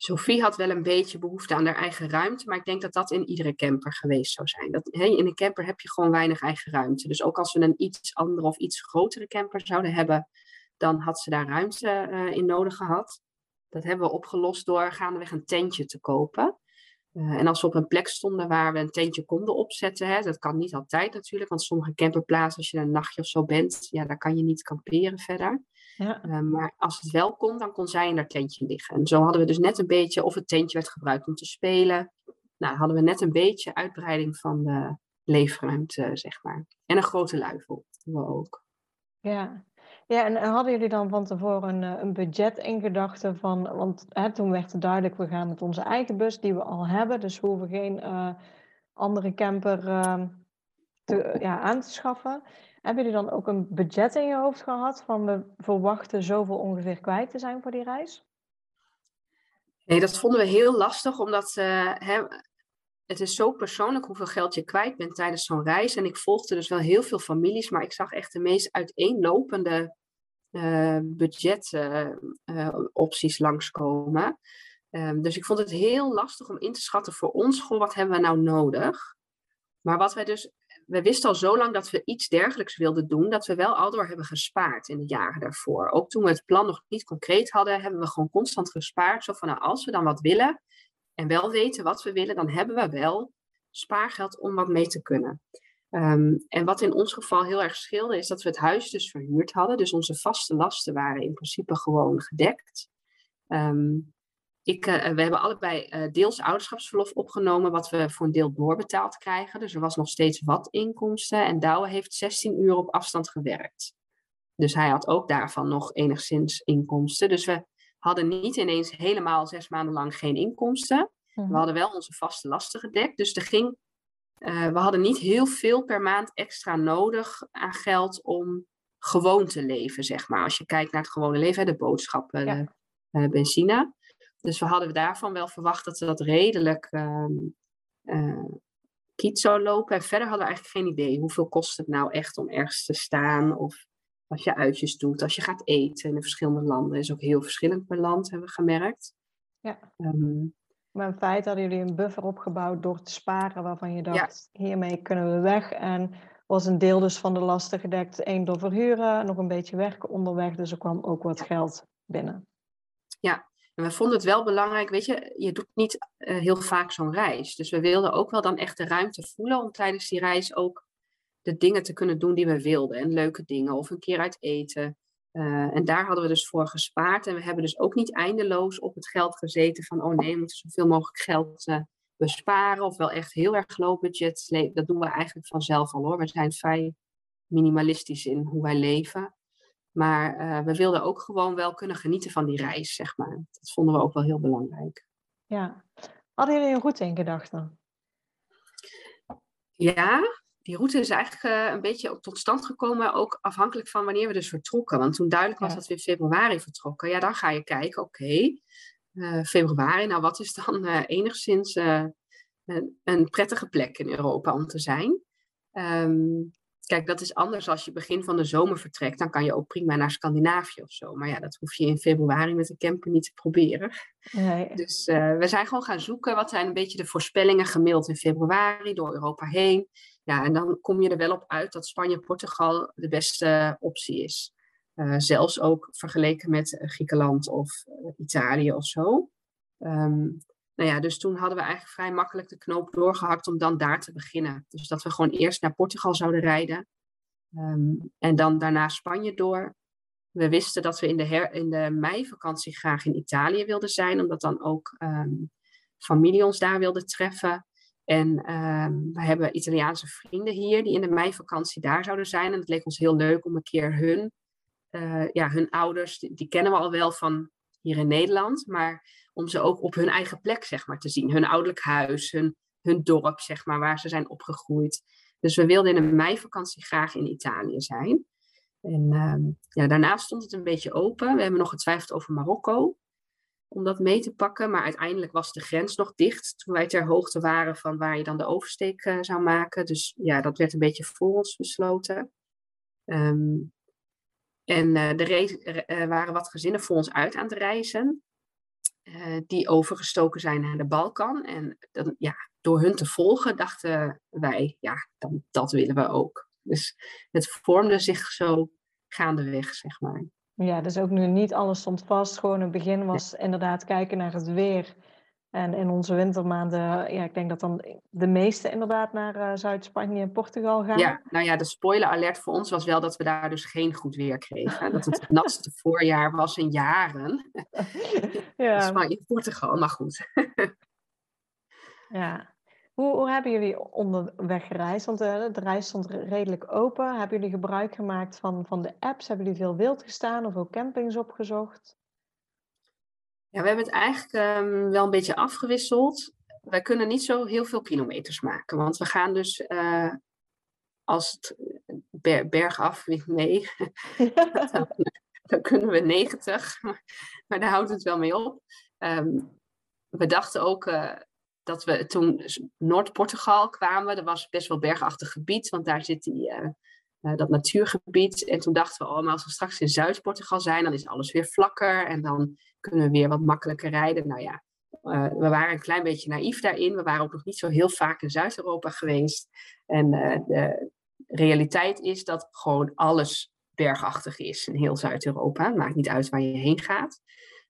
Sophie had wel een beetje behoefte aan haar eigen ruimte, maar ik denk dat dat in iedere camper geweest zou zijn. Dat, hey, in een camper heb je gewoon weinig eigen ruimte. Dus ook als we een iets andere of iets grotere camper zouden hebben, dan had ze daar ruimte uh, in nodig gehad. Dat hebben we opgelost door gaandeweg een tentje te kopen. Uh, en als we op een plek stonden waar we een tentje konden opzetten, hè, dat kan niet altijd natuurlijk, want sommige camperplaatsen, als je een nachtje of zo bent, ja, daar kan je niet kamperen verder. Ja. Uh, maar als het wel kon, dan kon zij in haar tentje liggen. En zo hadden we dus net een beetje, of het tentje werd gebruikt om te spelen. Nou, hadden we net een beetje uitbreiding van de leefruimte, zeg maar. En een grote luifel we ook. Ja. Ja, en hadden jullie dan van tevoren een, een budget in gedachten van, want hè, toen werd het duidelijk, we gaan met onze eigen bus die we al hebben, dus we hoeven geen uh, andere camper uh, te, ja, aan te schaffen. Hebben jullie dan ook een budget in je hoofd gehad van we verwachten zoveel ongeveer kwijt te zijn voor die reis? Nee, dat vonden we heel lastig, omdat uh, hè, het is zo persoonlijk hoeveel geld je kwijt bent tijdens zo'n reis. En ik volgde dus wel heel veel families, maar ik zag echt de meest uiteenlopende uh, budgetopties uh, langskomen. Um, dus ik vond het heel lastig om in te schatten voor ons, goh, wat hebben we nou nodig? Maar wat wij dus we wisten al zo lang dat we iets dergelijks wilden doen, dat we wel al door hebben gespaard in de jaren daarvoor. Ook toen we het plan nog niet concreet hadden, hebben we gewoon constant gespaard. Zo van, nou, als we dan wat willen en wel weten wat we willen, dan hebben we wel spaargeld om wat mee te kunnen. Um, en wat in ons geval heel erg scheelde, is dat we het huis dus verhuurd hadden. Dus onze vaste lasten waren in principe gewoon gedekt. Um, ik, uh, we hebben allebei uh, deels ouderschapsverlof opgenomen, wat we voor een deel doorbetaald krijgen. Dus er was nog steeds wat inkomsten. En Douwe heeft 16 uur op afstand gewerkt. Dus hij had ook daarvan nog enigszins inkomsten. Dus we hadden niet ineens helemaal zes maanden lang geen inkomsten. We hadden wel onze vaste lasten gedekt. Dus er ging, uh, we hadden niet heel veel per maand extra nodig aan geld om gewoon te leven, zeg maar. Als je kijkt naar het gewone leven, de boodschappen, ja. de, benzine. Dus we hadden daarvan wel verwacht dat dat redelijk uh, kiet zou lopen. En verder hadden we eigenlijk geen idee hoeveel kost het nou echt om ergens te staan. Of als je uitjes doet, als je gaat eten in de verschillende landen. is ook heel verschillend per land, hebben we gemerkt. Ja. Um, maar in feite hadden jullie een buffer opgebouwd door te sparen, waarvan je dacht, ja. hiermee kunnen we weg. En was een deel dus van de lasten gedekt, één door verhuren, nog een beetje werken onderweg. Dus er kwam ook wat geld binnen. Ja, En we vonden het wel belangrijk, weet je, je doet niet uh, heel vaak zo'n reis. Dus we wilden ook wel dan echt de ruimte voelen om tijdens die reis ook de dingen te kunnen doen die we wilden. En leuke dingen of een keer uit eten. Uh, en daar hadden we dus voor gespaard. En we hebben dus ook niet eindeloos op het geld gezeten van, oh nee, we moeten zoveel mogelijk geld uh, besparen. Of wel echt heel erg low budget. Dat doen we eigenlijk vanzelf al hoor. We zijn vrij minimalistisch in hoe wij leven. Maar uh, we wilden ook gewoon wel kunnen genieten van die reis, zeg maar. Dat vonden we ook wel heel belangrijk. Ja. Hadden jullie een route in gedachten? Ja, die route is eigenlijk uh, een beetje tot stand gekomen, ook afhankelijk van wanneer we dus vertrokken. Want toen duidelijk was ja. dat we in februari vertrokken, ja, dan ga je kijken, oké, okay, uh, februari, nou wat is dan enigszins een, een, prettige plek in Europa om te zijn? Um, Kijk, dat is anders als je begin van de zomer vertrekt. Dan kan je ook prima naar Scandinavië of zo. Maar ja, dat hoef je in februari met de camper niet te proberen. Nee. Dus we zijn gewoon gaan zoeken. Wat zijn een beetje de voorspellingen gemiddeld in februari door Europa heen. Ja, en dan kom je er wel op uit dat Spanje-Portugal de beste optie is. Uh, zelfs ook vergeleken met Griekenland of uh, Italië of zo. Um, nou ja, dus toen hadden we eigenlijk vrij makkelijk de knoop doorgehakt om dan daar te beginnen. Dus dat we gewoon eerst naar Portugal zouden rijden um, en dan daarna Spanje door. We wisten dat we in de, her, in de meivakantie graag in Italië wilden zijn, omdat dan ook um, familie ons daar wilde treffen. En um, we hebben Italiaanse vrienden hier die in de meivakantie daar zouden zijn. En het leek ons heel leuk om een keer hun, uh, ja, hun ouders, die, kennen we al wel van hier in Nederland, maar om ze ook op hun eigen plek zeg maar, te zien. Hun ouderlijk huis, hun, hun dorp, zeg maar, waar ze zijn opgegroeid. Dus we wilden in een meivakantie graag in Italië zijn. En uh, ja, daarna stond het een beetje open. We hebben nog getwijfeld over Marokko om dat mee te pakken. Maar uiteindelijk was de grens nog dicht toen wij ter hoogte waren van waar je dan de oversteek uh, zou maken. Dus ja, dat werd een beetje voor ons besloten. Um, en uh, er waren wat gezinnen voor ons uit aan het reizen. Uh, die overgestoken zijn naar de Balkan. En dan, ja, door hun te volgen dachten wij, ja, dan, dat willen we ook. Dus het vormde zich zo gaandeweg, zeg maar. Ja, dus ook nu niet alles stond vast. Gewoon het begin was inderdaad kijken naar het weer. En in onze wintermaanden, ja, ik denk dat dan de meeste inderdaad naar uh, Zuid-Spanje en Portugal gaan. Ja, nou ja, de spoiler alert voor ons was wel dat we daar dus geen goed weer kregen. dat het het natste voorjaar was in jaren. ja. Spanje en Portugal, maar goed. ja. Hoe, hoe, hebben jullie onderweg gereisd? Want uh, de reis stond redelijk open. Hebben jullie gebruik gemaakt van, van de apps? Hebben jullie veel wild gestaan of ook campings opgezocht? Ja, we hebben het eigenlijk um, wel een beetje afgewisseld. Wij kunnen niet zo heel veel kilometers maken, want we gaan dus uh, als het ber bergaf mee, dan, dan, kunnen we 90, maar daar houdt het wel mee op. Um, we dachten ook uh, dat we toen Noord-Portugal kwamen, dat was best wel bergachtig gebied, want daar zit die, uh, uh, dat natuurgebied. En toen dachten we, oh, als we straks in Zuid-Portugal zijn, dan is alles weer vlakker en dan kunnen we weer wat makkelijker rijden. Nou ja, uh, we waren een klein beetje naïef daarin. We waren ook nog niet zo heel vaak in Zuid-Europa geweest. En de realiteit is dat gewoon alles bergachtig is in heel Zuid-Europa. Maakt niet uit waar je heen gaat.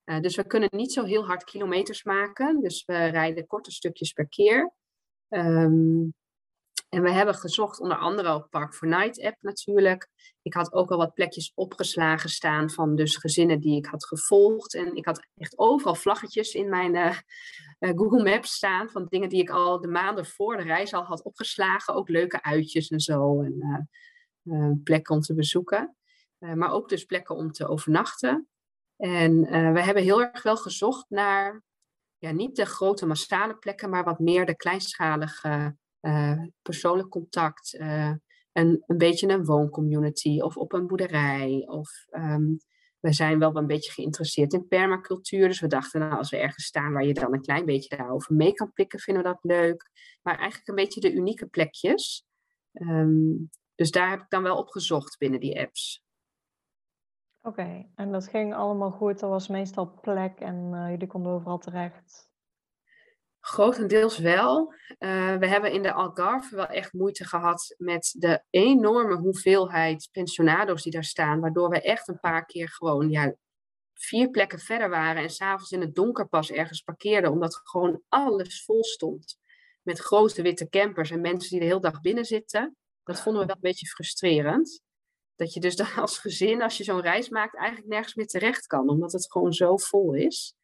Uh, dus we kunnen niet zo heel hard kilometers maken. Dus we rijden korte stukjes per keer. Um, en we hebben gezocht onder andere op Park for Night app natuurlijk. Ik had ook al wat plekjes opgeslagen staan van dus gezinnen die ik had gevolgd. En ik had echt overal vlaggetjes in mijn uh, uh, Google Maps staan van dingen die ik al de maanden voor de reis al had opgeslagen. Ook leuke uitjes en zo en plekken om te bezoeken. maar ook dus plekken om te overnachten. En we hebben heel erg wel gezocht naar ja, niet de grote massale plekken, maar wat meer de kleinschalige uh, persoonlijk contact, uh, een, een beetje een wooncommunity of op een boerderij. Of um, we zijn wel een beetje geïnteresseerd in permacultuur. Dus we dachten, nou, als we ergens staan waar je dan een klein beetje daarover mee kan pikken, vinden we dat leuk. Maar eigenlijk een beetje de unieke plekjes. Um, dus daar heb ik dan wel op gezocht binnen die apps. Oké, en dat ging allemaal goed. Er was meestal plek en uh, jullie konden overal terecht. Grotendeels wel. Uh, we hebben in de Algarve wel echt moeite gehad met de enorme hoeveelheid pensionado's die daar staan. Waardoor we echt een paar keer gewoon ja, vier plekken verder waren en s'avonds in het donker pas ergens parkeerden, omdat gewoon alles vol stond met grote witte campers en mensen die de hele dag binnen zitten. Dat vonden we wel een beetje frustrerend. Dat je dus dan als gezin, als je zo'n reis maakt, eigenlijk nergens meer terecht kan, omdat het gewoon zo vol is.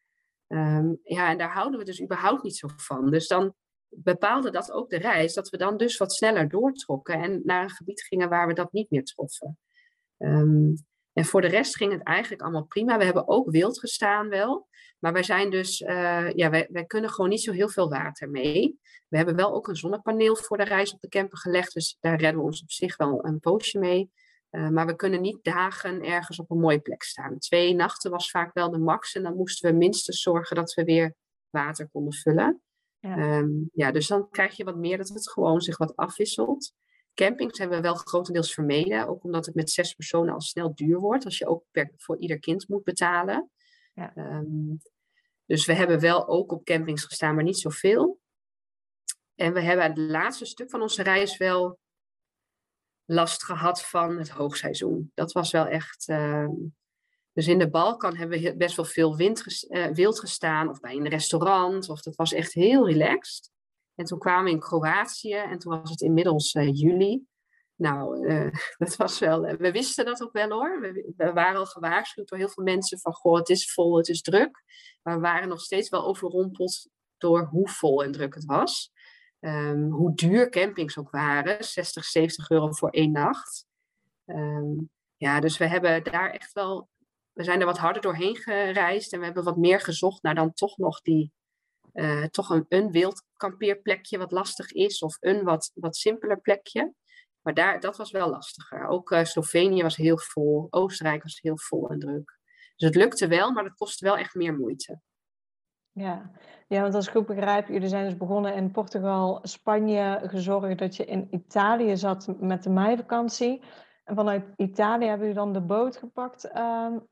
Ehm, ja, en daar houden we dus überhaupt niet zo van. Dus dan bepaalde dat ook de reis, dat we dan dus wat sneller doortrokken en naar een gebied gingen waar we dat niet meer troffen. Um, en voor de rest ging het eigenlijk allemaal prima. We hebben ook wild gestaan wel. Maar wij zijn dus, uh, ja, wij, wij kunnen gewoon niet zo heel veel water mee. We hebben wel ook een zonnepaneel voor de reis op de camper gelegd. Dus daar redden we ons op zich wel een poosje mee. Uh, maar we kunnen niet dagen ergens op een mooie plek staan. Twee nachten was vaak wel de max. En dan moesten we minstens zorgen dat we weer water konden vullen. Ja. Um, ja, dus dan krijg je wat meer dat het gewoon zich wat afwisselt. Campings hebben we wel grotendeels vermeden, ook omdat het met zes personen al snel duur wordt, als je ook per, voor ieder kind moet betalen. Ja. Um, dus we hebben wel ook op campings gestaan, maar niet zoveel. En we hebben het laatste stuk van onze reis wel last gehad van het hoogseizoen. Dat was wel echt. Uh, dus in de Balkan hebben we best wel veel wind, uh, wild gestaan, of bij een restaurant, of dat was echt heel relaxed. En toen kwamen we in Kroatië en toen was het inmiddels uh, juli. Nou, uh, dat was wel. We wisten dat ook wel hoor. We, we, waren al gewaarschuwd door heel veel mensen van goh, het is vol, het is druk. Maar we waren nog steeds wel overrompeld door hoe vol en druk het was. Um, hoe duur campings ook waren. 60, 70 euro voor één nacht. Um, ja, dus we hebben daar echt wel. We zijn er wat harder doorheen gereisd en we hebben wat meer gezocht naar dan toch nog die uh, toch een, een wild kampeerplekje wat lastig is, of een wat, wat simpeler plekje. Maar daar, dat was wel lastiger. Ook uh, Slovenië was heel vol, Oostenrijk was heel vol en druk. Dus het lukte wel, maar het kostte wel echt meer moeite. Ja. ja, want als ik goed begrijp, jullie zijn dus begonnen in Portugal, Spanje, gezorgd dat je in Italië zat met de meivakantie. En vanuit Italië hebben jullie dan de boot gepakt uh,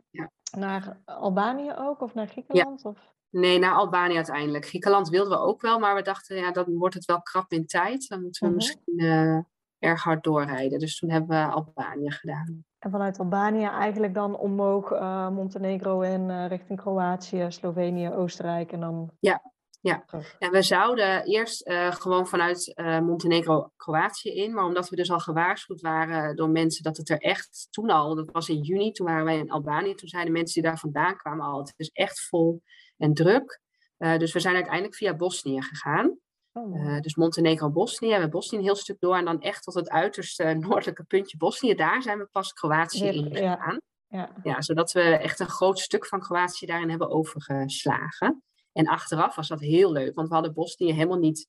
ja. naar Albanië ook, of naar Griekenland? Ja. Of? Nee, naar Albanië uiteindelijk. Griekenland wilden we ook wel, maar we dachten, ja, dan wordt het wel krap in tijd. Dan moeten we uh-huh. misschien uh, erg hard doorrijden. Dus toen hebben we Albanië gedaan. En vanuit Albanië eigenlijk dan omhoog uh, Montenegro in, uh, richting Kroatië, Slovenië, Oostenrijk en dan... Ja, ja. En we zouden eerst uh, gewoon vanuit Montenegro Kroatië in, maar omdat we dus al gewaarschuwd waren door mensen dat het er echt toen al, dat was in juni, toen waren wij in Albanië, toen zeiden mensen die daar vandaan kwamen al, het is echt vol en druk. Dus we zijn uiteindelijk via Bosnië gegaan. Oh. dus Montenegro, Bosnië, we hebben Bosnië een heel stuk door en dan echt tot het uiterste noordelijke puntje Bosnië, daar zijn we pas Kroatië in gegaan. Ja. Ja. ja, zodat we echt een groot stuk van Kroatië daarin hebben overgeslagen. En achteraf was dat heel leuk, want we hadden Bosnië helemaal niet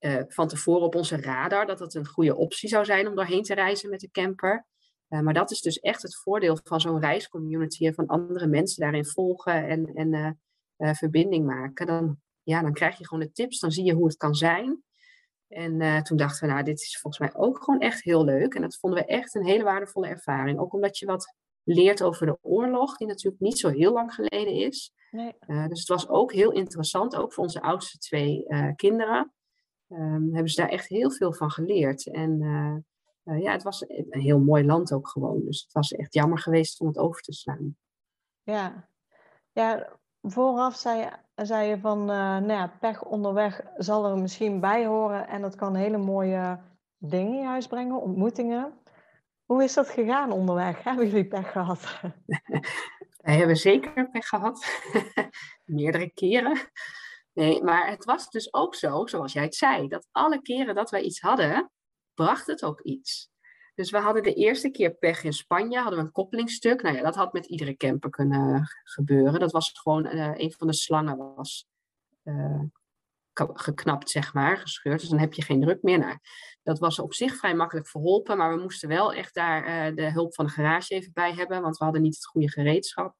uh, van tevoren op onze radar dat het een goede optie zou zijn om doorheen te reizen met de camper. Uh, maar dat is dus echt het voordeel van zo'n reiscommunity en van andere mensen daarin volgen en, en verbinding maken. Dan, ja, dan krijg je gewoon de tips, dan zie je hoe het kan zijn. En toen dachten we, nou, dit is volgens mij ook gewoon echt heel leuk. En dat vonden we echt een hele waardevolle ervaring. Ook omdat je wat leert over de oorlog, die natuurlijk niet zo heel lang geleden is. Nee. Uh, dus het was ook heel interessant, ook voor onze oudste twee uh, kinderen. Um, hebben ze daar echt heel veel van geleerd. En ja, het was een heel mooi land ook gewoon. Dus het was echt jammer geweest om het over te slaan. Ja, ja vooraf zei, zei je van, nou ja, pech onderweg zal er misschien bij horen. En dat kan hele mooie dingen in huis brengen, ontmoetingen. Hoe is dat gegaan onderweg? Hebben jullie pech gehad? Wij hebben zeker pech gehad. Meerdere keren. Nee, maar het was dus ook zo, zoals jij het zei, dat alle keren dat wij iets hadden, bracht het ook iets. Dus we hadden de eerste keer pech in Spanje, hadden we een koppelingstuk. Nou ja, dat had met iedere camper kunnen gebeuren. Dat was gewoon, uh, een van de slangen was uh, geknapt, zeg maar, gescheurd. Dus dan heb je geen druk meer. Nou, dat was op zich vrij makkelijk verholpen, maar we moesten wel echt daar de hulp van de garage even bij hebben, want we hadden niet het goede gereedschap.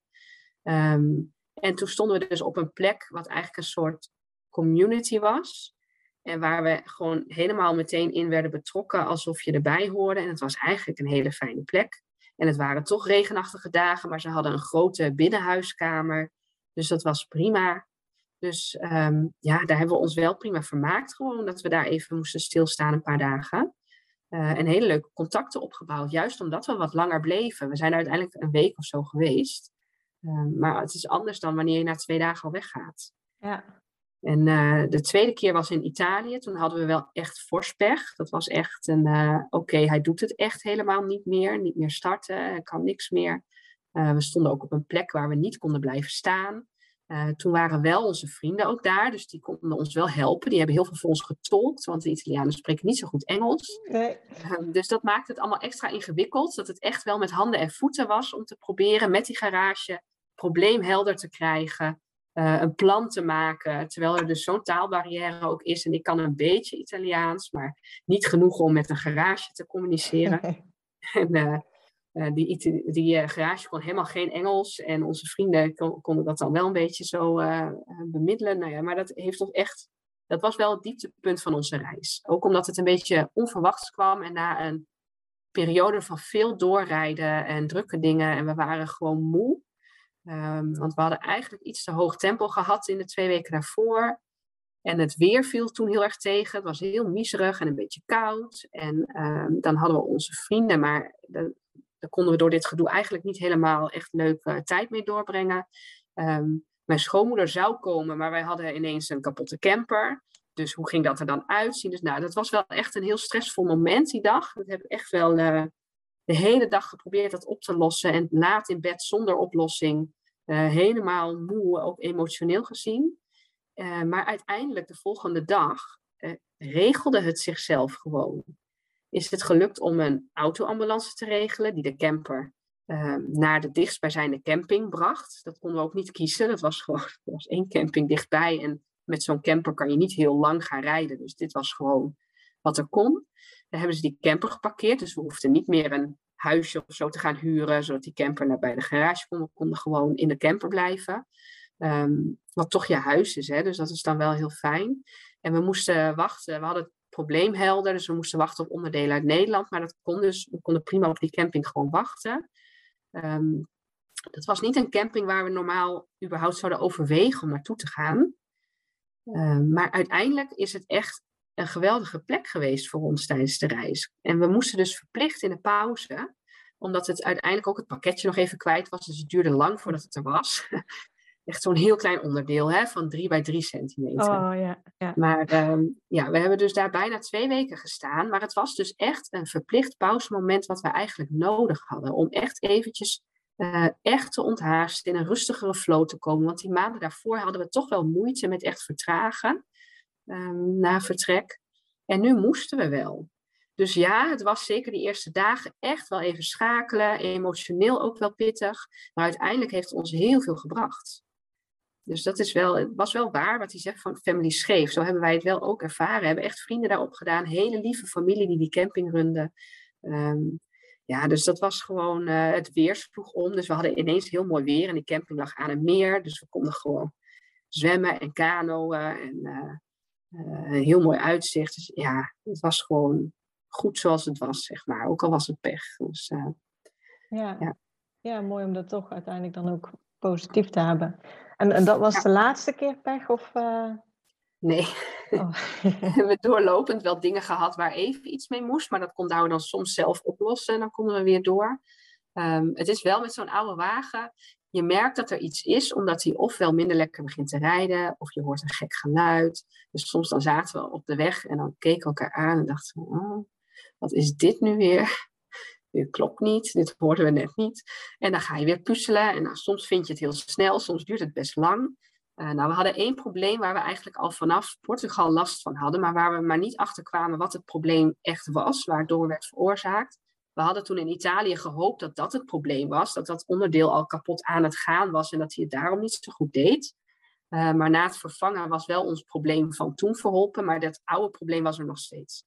Um, en toen stonden we dus op een plek wat eigenlijk een soort community was. En waar we gewoon helemaal meteen in werden betrokken, alsof je erbij hoorde. En het was eigenlijk een hele fijne plek. En het waren toch regenachtige dagen, maar ze hadden een grote binnenhuiskamer. Dus dat was prima. Dus um, ja, daar hebben we ons wel prima vermaakt. Gewoon dat we daar even moesten stilstaan een paar dagen. Uh, en hele leuke contacten opgebouwd. Juist omdat we wat langer bleven. We zijn uiteindelijk een week of zo geweest. Ehm, maar het is anders dan wanneer je na twee dagen al weggaat. Ja. En uh, de tweede keer was in Italië. Toen hadden we wel echt forspech. Dat was echt een, uh, oké, hij doet het echt helemaal niet meer. Niet meer starten, hij kan niks meer. Uh, we stonden ook op een plek waar we niet konden blijven staan. toen waren wel onze vrienden ook daar, dus die konden ons wel helpen. Die hebben heel veel voor ons getolkt, want de Italianen spreken niet zo goed Engels. Nee. Ehm, dus dat maakte het allemaal extra ingewikkeld. Dat het echt wel met handen en voeten was om te proberen met die garage probleem helder te krijgen. Uh, een plan te maken, terwijl er dus zo'n taalbarrière ook is. En ik kan een beetje Italiaans, maar niet genoeg om met een garage te communiceren. en uh, uh, die, die garage kon helemaal geen Engels. En onze vrienden kon, konden dat dan wel een beetje zo bemiddelen. Nou ja, maar dat heeft ons echt. Dat was wel het dieptepunt van onze reis. Ook omdat het een beetje onverwachts kwam en na een periode van veel doorrijden en drukke dingen. En we waren gewoon moe. Um, want we hadden eigenlijk iets te hoog tempo gehad in de twee weken daarvoor. En het weer viel toen heel erg tegen. Het was heel miserig en een beetje koud. En um, dan hadden we onze vrienden, maar daar konden we door dit gedoe eigenlijk niet helemaal echt leuke uh, tijd mee doorbrengen. Um, mijn schoonmoeder zou komen, maar wij hadden ineens een kapotte camper. Dus hoe ging dat er dan uitzien? Dus nou, dat was wel echt een heel stressvol moment die dag. Dat heb ik echt wel uh, de hele dag geprobeerd dat op te lossen. En laat in bed zonder oplossing. Uh, helemaal moe, ook emotioneel gezien. Uh, maar uiteindelijk de volgende dag uh, regelde het zichzelf gewoon. Is het gelukt om een autoambulance te regelen die de camper naar de dichtstbijzijnde camping bracht. Dat konden we ook niet kiezen. Dat was gewoon er was één camping dichtbij. En met zo'n camper kan je niet heel lang gaan rijden. Dus dit was gewoon wat er kon. Daar hebben ze die camper geparkeerd. Dus we hoefden niet meer een huisje of zo te gaan huren, zodat die camper naar bij de garage kon. We konden gewoon in de camper blijven. Um, wat toch je huis is, hè? dus dat is dan wel heel fijn. En we moesten wachten, we hadden het probleem helder, dus we moesten wachten op onderdelen uit Nederland. Maar dat kon dus, we konden prima op die camping gewoon wachten. Um, dat was niet een camping waar we normaal überhaupt zouden overwegen om naartoe te gaan. Um, maar uiteindelijk is het echt een geweldige plek geweest voor ons tijdens de reis. En we moesten dus verplicht in de pauze, omdat het uiteindelijk ook het pakketje nog even kwijt was. Dus het duurde lang voordat het er was. Echt zo'n heel klein onderdeel hè, van drie bij drie centimeter. Oh, ja, ja. Maar um, ja, we hebben dus daar bijna twee weken gestaan. Maar het was dus echt een verplicht pauzemoment wat we eigenlijk nodig hadden. Om echt eventjes uh, echt te onthaasten, in een rustigere flow te komen. Want die maanden daarvoor hadden we toch wel moeite met echt vertragen um, na vertrek. En nu moesten we wel. Dus ja, het was zeker die eerste dagen echt wel even schakelen, emotioneel ook wel pittig. Maar uiteindelijk heeft het ons heel veel gebracht. Dus dat is wel, het was wel waar wat hij zegt van family scheef. Zo hebben wij het wel ook ervaren. We hebben echt vrienden daarop gedaan. Hele lieve familie die die camping runde. Um, ja, dus dat was gewoon, uh, het weer sloeg om. Dus we hadden ineens heel mooi weer en die camping lag aan een meer. Dus we konden gewoon zwemmen en kanoën en uh, uh, heel mooi uitzicht. Dus ja, het was gewoon goed zoals het was, zeg maar. Ook al was het pech. Dus, ja. ja. Ja. mooi om dat toch uiteindelijk dan ook positief te hebben. En, en dat was ja. de laatste keer pech of... Nee. Oh. we hebben doorlopend wel dingen gehad waar even iets mee moest, maar dat konden we dan soms zelf oplossen en dan konden we weer door. Um, het is wel met zo'n oude wagen, je merkt dat er iets is, omdat hij ofwel minder lekker begint te rijden, of je hoort een gek geluid. Dus soms dan zaten we op de weg en dan keken we elkaar aan en dachten we, oh, wat is dit nu weer? Dit klopt niet, dit hoorden we net niet. En dan ga je weer puzzelen en nou, soms vind je het heel snel, soms duurt het best lang. Uh, nou, we hadden één probleem waar we eigenlijk al vanaf Portugal last van hadden, maar waar we maar niet achter kwamen wat het probleem echt was, waardoor werd veroorzaakt. We hadden toen in Italië gehoopt dat dat het probleem was, dat dat onderdeel al kapot aan het gaan was en dat hij het daarom niet zo goed deed. Uh, maar na het vervangen was wel ons probleem van toen verholpen, maar dat oude probleem was er nog steeds.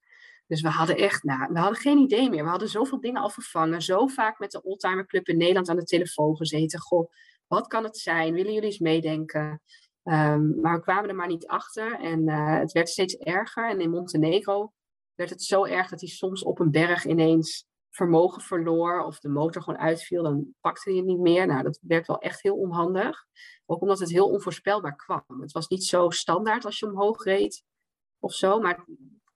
Dus we hadden echt, nou, we hadden geen idee meer. We hadden zoveel dingen al vervangen, zo vaak met de Oldtimer Club in Nederland aan de telefoon gezeten. Goh, wat kan het zijn? Willen jullie eens meedenken? Um, maar we kwamen er maar niet achter en uh, het werd steeds erger. En in Montenegro werd het zo erg dat hij soms op een berg ineens vermogen verloor of de motor gewoon uitviel. Dan pakte hij het niet meer. Nou, dat werd wel echt heel onhandig. Ook omdat het heel onvoorspelbaar kwam. Het was niet zo standaard als je omhoog reed of zo. Maar het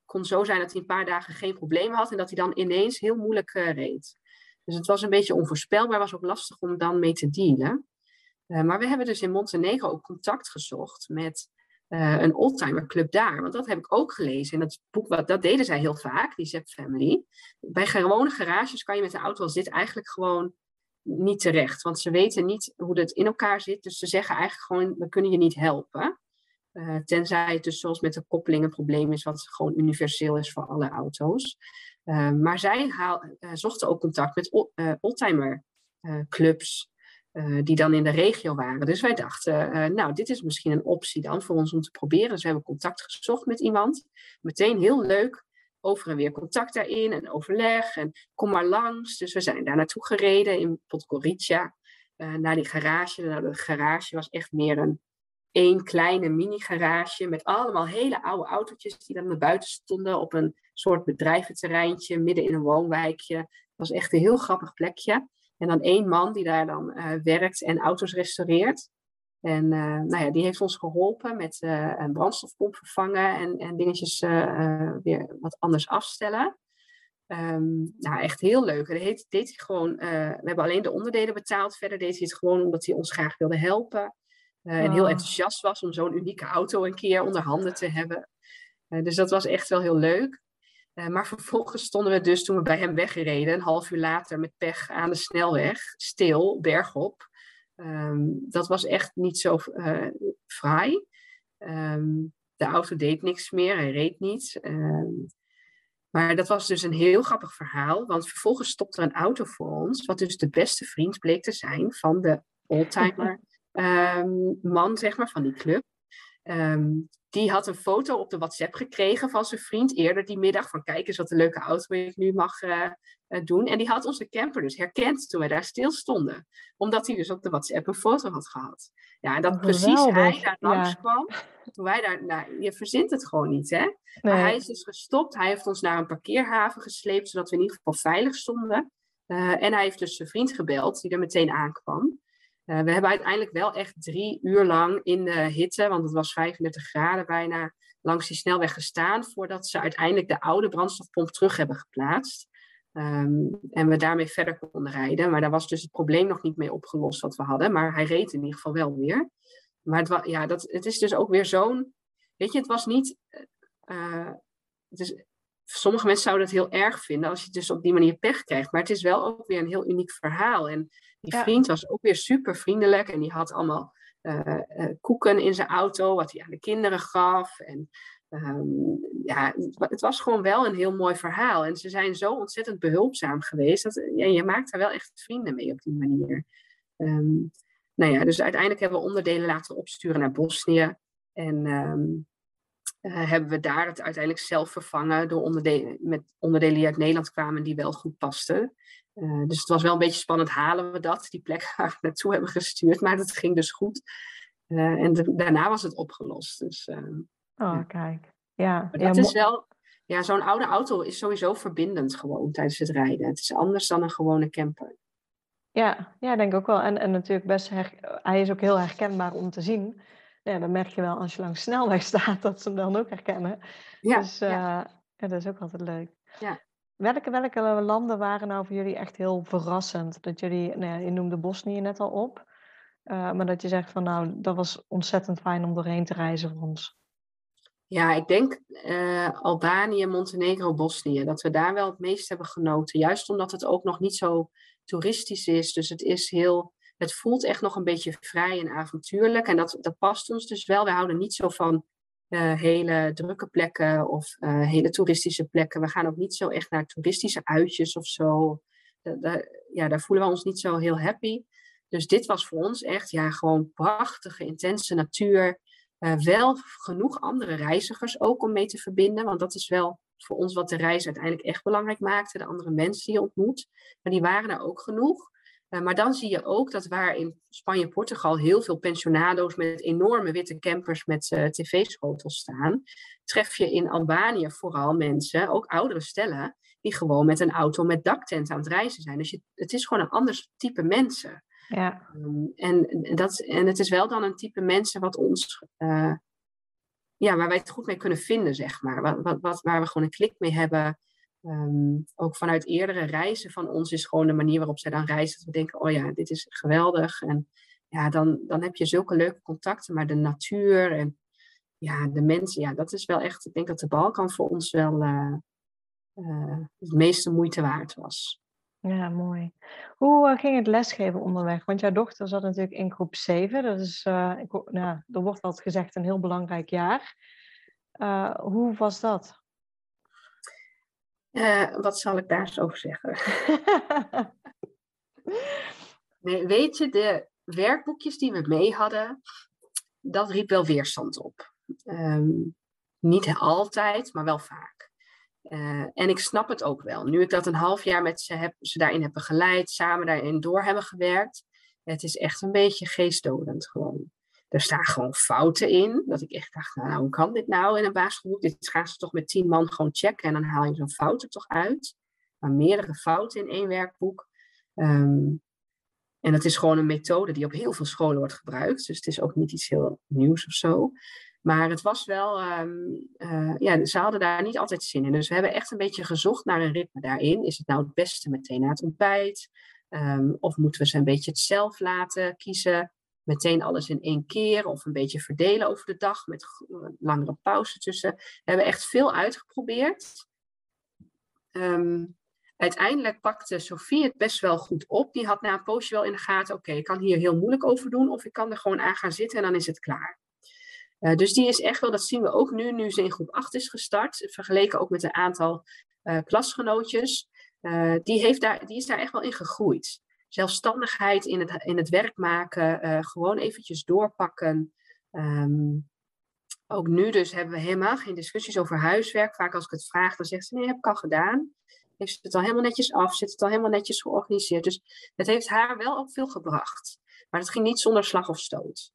kon zo zijn dat hij een paar dagen geen problemen had en dat hij dan ineens heel moeilijk uh, reed. Dus het was een beetje onvoorspelbaar, was ook lastig om dan mee te dealen. maar we hebben dus in Montenegro ook contact gezocht met uh, een oldtimerclub daar. Want dat heb ik ook gelezen. En dat boek, wat, dat deden zij heel vaak, die Zep Family. Bij gewone garages kan je met de auto als dit eigenlijk gewoon niet terecht. Want ze weten niet hoe het in elkaar zit. Dus ze zeggen eigenlijk gewoon, we kunnen je niet helpen. Uh, tenzij het dus zoals met de koppeling een probleem is, wat gewoon universeel is voor alle auto's. Uh, maar zij haal, zochten ook contact met oldtimer clubs. Eh, die dan in de regio waren. Dus wij dachten, uh, nou, dit is misschien een optie dan voor ons om te proberen. Dus we hebben contact gezocht met iemand. Meteen heel leuk, over en weer contact daarin en overleg en kom maar langs. Dus we zijn daar naartoe gereden in Podgorica, uh, naar die garage. Nou, de garage was echt meer een één kleine mini-garage met allemaal hele oude autootjes die dan naar buiten stonden op een soort bedrijventerreintje midden in een woonwijkje. Dat was echt een heel grappig plekje. En dan één man die daar dan uh, werkt en auto's restaureert. En uh, nou ja, die heeft ons geholpen met uh, een brandstofpomp vervangen en, en dingetjes weer wat anders afstellen. Um, nou, echt heel leuk. En deed, deed hij gewoon, we hebben alleen de onderdelen betaald. Verder deed hij het gewoon omdat hij ons graag wilde helpen. En heel enthousiast was om zo'n unieke auto een keer onder handen te hebben. dus dat was echt wel heel leuk. Uh, maar vervolgens stonden we dus, toen we bij hem weggereden, een half uur later met pech aan de snelweg, stil, bergop. Um, dat was echt niet zo uh, fraai. Um, de auto deed niks meer, hij reed niet. Um, maar dat was dus een heel grappig verhaal, want vervolgens stopte er een auto voor ons, wat dus de beste vriend bleek te zijn van de oldtimer man, zeg maar, van die club. Um, die had een foto op de WhatsApp gekregen van zijn vriend eerder die middag. Van kijk eens wat een leuke auto ik nu mag uh, doen. En die had onze camper dus herkend toen wij daar stil stonden. Omdat hij dus op de WhatsApp een foto had gehad. Ja, en dat precies hij daar langs kwam. Toen wij daar, nou, je verzint het gewoon niet, hè? Maar hij is dus gestopt. Hij heeft ons naar een parkeerhaven gesleept, zodat we in ieder geval veilig stonden. Uh, en hij heeft dus zijn vriend gebeld, die er meteen aankwam. Uh, we hebben uiteindelijk wel echt drie uur lang in de hitte, want het was 35 graden bijna, langs die snelweg gestaan voordat ze uiteindelijk de oude brandstofpomp terug hebben geplaatst. Um, en we daarmee verder konden rijden. Maar daar was dus het probleem nog niet mee opgelost wat we hadden. Maar hij reed in ieder geval wel weer. Maar het, ja, dat, het is dus ook weer zo'n. Weet je, het was niet. Uh, het is, sommige mensen zouden het heel erg vinden als je dus op die manier pech krijgt. Maar het is wel ook weer een heel uniek verhaal. En die vriend was ook weer super vriendelijk en die had allemaal uh, uh, koeken in zijn auto, wat hij aan de kinderen gaf. En um, ja, het was gewoon wel een heel mooi verhaal. En ze zijn zo ontzettend behulpzaam geweest. Dat, ja, je maakt daar wel echt vrienden mee op die manier. Um, nou ja, dus uiteindelijk hebben we onderdelen laten opsturen naar Bosnië. En um, uh, hebben we daar het uiteindelijk zelf vervangen door onderdelen, met onderdelen die uit Nederland kwamen die wel goed pasten. Uh, dus het was wel een beetje spannend, halen we dat, die plek waar we naartoe hebben gestuurd. Maar dat ging dus goed. Uh, en de, daarna was het opgelost. Dus, oh, kijk. Ja, maar dat ja, is wel, ja, zo'n oude auto is sowieso verbindend gewoon tijdens het rijden. Het is anders dan een gewone camper. Ja, ja denk ik ook wel. En, en natuurlijk best, her, hij is ook heel herkenbaar om te zien ja, dan merk je wel als je langs snelweg staat dat ze hem dan ook herkennen. Ja, dus uh, ja. ja. dat is ook altijd leuk. Ja. Welke, welke landen waren nou voor jullie echt heel verrassend? Dat jullie, nou ja, je noemde Bosnië net al op, uh, maar dat je zegt van nou, dat was ontzettend fijn om doorheen te reizen voor ons. Ja, ik denk uh, Albanië, Montenegro, Bosnië. Dat we daar wel het meest hebben genoten. Juist omdat het ook nog niet zo toeristisch is. Dus het is heel het voelt echt nog een beetje vrij en avontuurlijk. En dat, dat past ons dus wel. We houden niet zo van uh, hele drukke plekken of uh, hele toeristische plekken. We gaan ook niet zo echt naar toeristische uitjes of zo. ja, daar voelen we ons niet zo heel happy. Dus dit was voor ons echt ja, gewoon prachtige, intense natuur. Uh, wel genoeg andere reizigers ook om mee te verbinden. Want dat is wel voor ons wat de reis uiteindelijk echt belangrijk maakte. De andere mensen die je ontmoet. Maar die waren er ook genoeg. Uh, maar dan zie je ook dat waar in Spanje en Portugal heel veel pensionado's met enorme witte campers met uh, tv-schotels staan, tref je in Albanië vooral mensen, ook oudere stellen, die gewoon met een auto met daktent aan het reizen zijn. Dus je, het is gewoon een ander type mensen. Ja. Um, en, dat, en het is wel dan een type mensen wat ons, uh, ja, waar wij het goed mee kunnen vinden, zeg maar. Wat, wat, wat, waar we gewoon een klik mee hebben. Um, ook vanuit eerdere reizen van ons is gewoon de manier waarop zij dan reizen. Dat we denken, oh ja, dit is geweldig. En ja, dan, dan heb je zulke leuke contacten. Maar de natuur en ja, de mensen, ja, dat is wel echt, ik denk dat de Balkan voor ons wel uh, uh, het meeste moeite waard was. Ja, mooi. Hoe uh, ging het lesgeven onderweg? Want jouw dochter zat natuurlijk in groep 7. Dat is, ik, nou, er wordt altijd gezegd, een heel belangrijk jaar. hoe was dat? Wat zal ik daar eens over zeggen? nee, weet je, de werkboekjes die we mee hadden, dat riep wel weerstand op. Um, niet altijd, maar wel vaak. Uh, en ik snap het ook wel. Nu ik dat een half jaar met ze, heb, ze daarin heb begeleid, samen daarin door hebben gewerkt. Het is echt een beetje geestdodend gewoon. Er staan gewoon fouten in. Dat ik echt dacht, nou, hoe kan dit nou in een basisschoolboek? Dit gaan ze toch met tien man gewoon checken en dan haal je zo'n fout er toch uit. Maar meerdere fouten in één werkboek. Um, en dat is gewoon een methode die op heel veel scholen wordt gebruikt. Dus het is ook niet iets heel nieuws of zo. Maar het was wel, um, uh, ja, ze hadden daar niet altijd zin in. Dus we hebben echt een beetje gezocht naar een ritme daarin. Is het nou het beste meteen na het ontbijt? Um, of moeten we ze een beetje het zelf laten kiezen? Meteen alles in één keer of een beetje verdelen over de dag met langere pauze tussen. We hebben echt veel uitgeprobeerd. Um, uiteindelijk pakte Sofie het best wel goed op. Die had na een poosje wel in de gaten, oké, ik kan hier heel moeilijk over doen of ik kan er gewoon aan gaan zitten en dan is het klaar. Uh, dus die is echt wel, dat zien we ook nu, nu ze in groep 8 is gestart, vergeleken ook met een aantal uh, klasgenootjes. Uh, die, heeft daar, die is daar echt wel in gegroeid. Zelfstandigheid in het, in het werk maken, gewoon eventjes doorpakken. Um, ook nu dus hebben we helemaal geen discussies over huiswerk. Vaak als ik het vraag, dan zegt ze, nee, heb ik al gedaan heeft het al helemaal netjes af, zit het al helemaal netjes georganiseerd. Dus het heeft haar wel ook veel gebracht. Maar het ging niet zonder slag of stoot.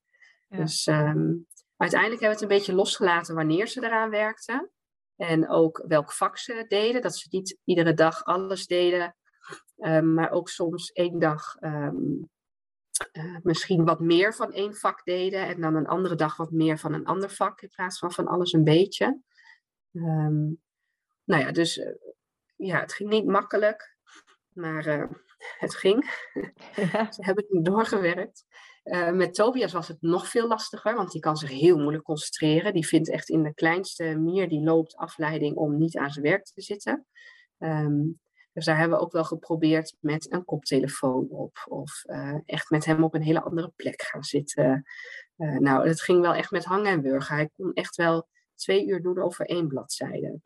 Dus um, uiteindelijk hebben we het een beetje losgelaten wanneer ze eraan werkten. En ook welk vak ze deden. Dat ze niet iedere dag alles deden. Um, maar ook soms één dag um, uh, misschien wat meer van één vak deden. En dan een andere dag wat meer van een ander vak. In plaats van van alles een beetje. Um, nou ja, dus uh, ja, het ging niet makkelijk, maar uh, het ging. Ja. Ze hebben het doorgewerkt. Met Tobias was het nog veel lastiger, want die kan zich heel moeilijk concentreren. Die vindt echt in de kleinste mier die loopt afleiding om niet aan zijn werk te zitten. Um, dus daar hebben we ook wel geprobeerd met een koptelefoon op. Of uh, echt met hem op een hele andere plek gaan zitten. Uh, nou, het ging wel echt met hangen en wurgen. Hij kon echt wel twee uur doen over één bladzijde.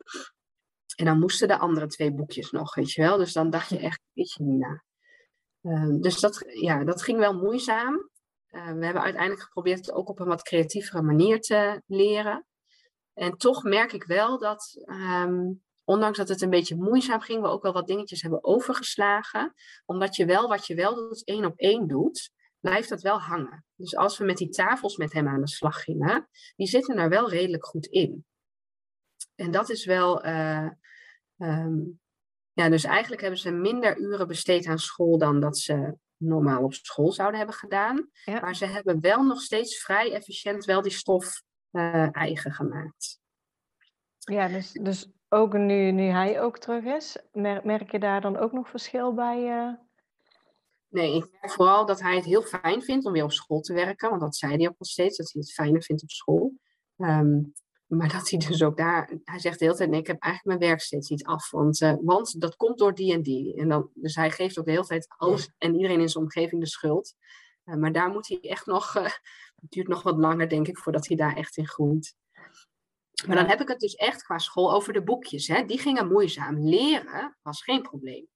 En dan moesten de andere twee boekjes nog, weet je wel. Dus dan dacht je echt, weet je, Nina. Uh, dus dat, ja, dat ging wel moeizaam. Uh, we hebben uiteindelijk geprobeerd het ook op een wat creatievere manier te leren. En toch merk ik wel dat, um, ondanks dat het een beetje moeizaam ging, we ook wel wat dingetjes hebben overgeslagen. Omdat je wel wat je wel doet, één op één doet, blijft dat wel hangen. Dus als we met die tafels met hem aan de slag gingen, die zitten er wel redelijk goed in. En dat is wel. Uh, um, ja, dus eigenlijk hebben ze minder uren besteed aan school dan dat ze normaal op school zouden hebben gedaan. Ja. Maar ze hebben wel nog steeds vrij efficiënt wel die stof uh, eigen gemaakt. Ja, dus, dus ook nu, nu hij ook terug is, merk je daar dan ook nog verschil bij? Uh... Nee, ik merk vooral dat hij het heel fijn vindt om weer op school te werken. Want dat zei hij ook nog steeds, dat hij het fijner vindt op school. Um, maar dat hij dus ook daar, hij zegt de hele tijd, nee, ik heb eigenlijk mijn werk steeds niet af, want, uh, want dat komt door die en die. En dan, dus hij geeft ook de hele tijd alles en iedereen in zijn omgeving de schuld. Uh, maar daar moet hij echt nog, het duurt nog wat langer denk ik voordat hij daar echt in groeit. Maar dan heb ik het dus echt qua school over de boekjes. Hè? Die gingen moeizaam. Leren was geen probleem.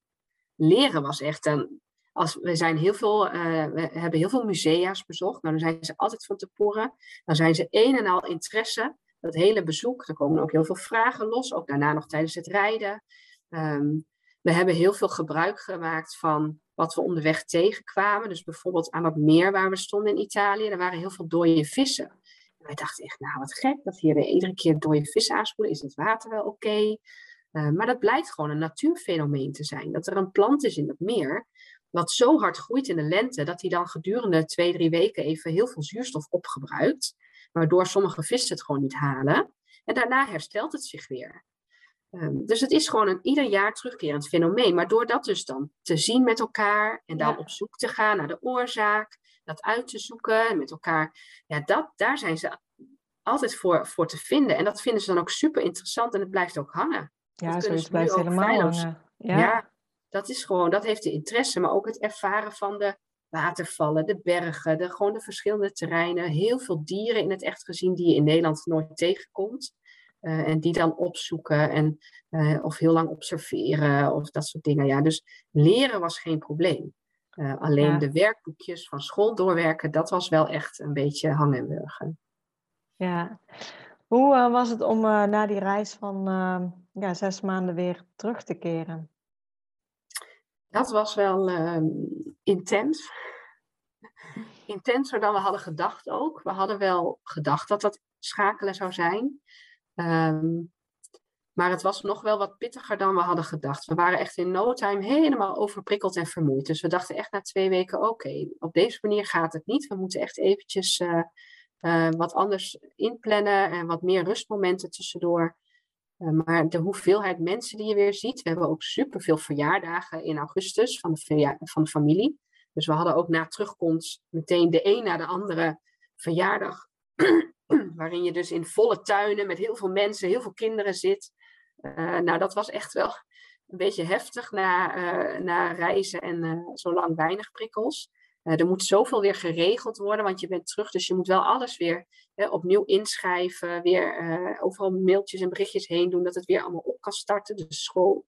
Leren was echt een. Als, we, zijn heel veel, we hebben heel veel musea's bezocht. Nou, dan zijn ze altijd van tevoren. Dan zijn ze een en al interesse dat hele bezoek, er komen ook heel veel vragen los, ook daarna nog tijdens het rijden. Um, we hebben heel veel gebruik gemaakt van wat we onderweg tegenkwamen. Dus bijvoorbeeld aan dat meer waar we stonden in Italië, er waren heel veel dode vissen. En wij dachten echt, nou wat gek dat hier iedere keer dode vissen aanspoelen. Is het water wel oké? Okay? Uh, maar dat blijkt gewoon een natuurfenomeen te zijn. Dat er een plant is in het meer, wat zo hard groeit in de lente, dat hij dan gedurende twee, drie weken even heel veel zuurstof opgebruikt waardoor sommige vissen het gewoon niet halen. En daarna herstelt het zich weer. Um, dus het is gewoon een ieder jaar terugkerend fenomeen. Maar door dat dus dan te zien met elkaar en dan ja. op zoek te gaan naar de oorzaak, dat uit te zoeken en met elkaar. Ja, dat, daar zijn ze altijd voor, voor te vinden. En dat vinden ze dan ook super interessant en het blijft ook hangen. Ja, zoiets blijft helemaal hangen. Ja. ja, dat is gewoon, dat heeft de interesse, maar ook het ervaren van de watervallen, de bergen, de, gewoon de verschillende terreinen. Heel veel dieren in het echt gezien die je in Nederland nooit tegenkomt. Uh, en die dan opzoeken en, uh, of heel lang observeren of dat soort dingen. Ja, dus leren was geen probleem. Uh, alleen de werkboekjes van school doorwerken, dat was wel echt een beetje hangen en wurgen. Ja. Hoe was het om na die reis van ja, zes maanden weer terug te keren? Dat was wel ehm, intens. Intenser dan we hadden gedacht ook. We hadden wel gedacht dat dat schakelen zou zijn. Ehm, maar het was nog wel wat pittiger dan we hadden gedacht. We waren echt in no time helemaal overprikkeld en vermoeid. Dus we dachten echt na twee weken, oké, op deze manier gaat het niet. We moeten echt eventjes uh, uh, wat anders inplannen en wat meer rustmomenten tussendoor. Uh, maar de hoeveelheid mensen die je weer ziet. We hebben ook superveel verjaardagen in augustus van de, van de familie. Dus we hadden ook na terugkomst meteen de een na de andere verjaardag waarin je dus in volle tuinen met heel veel mensen, heel veel kinderen zit. Uh, nou, dat was echt wel een beetje heftig na, uh, na reizen en uh, zo lang weinig prikkels. er moet zoveel weer geregeld worden, want je bent terug, dus je moet wel alles weer opnieuw inschrijven, weer overal mailtjes en berichtjes heen doen, dat het weer allemaal op kan starten. Dus school,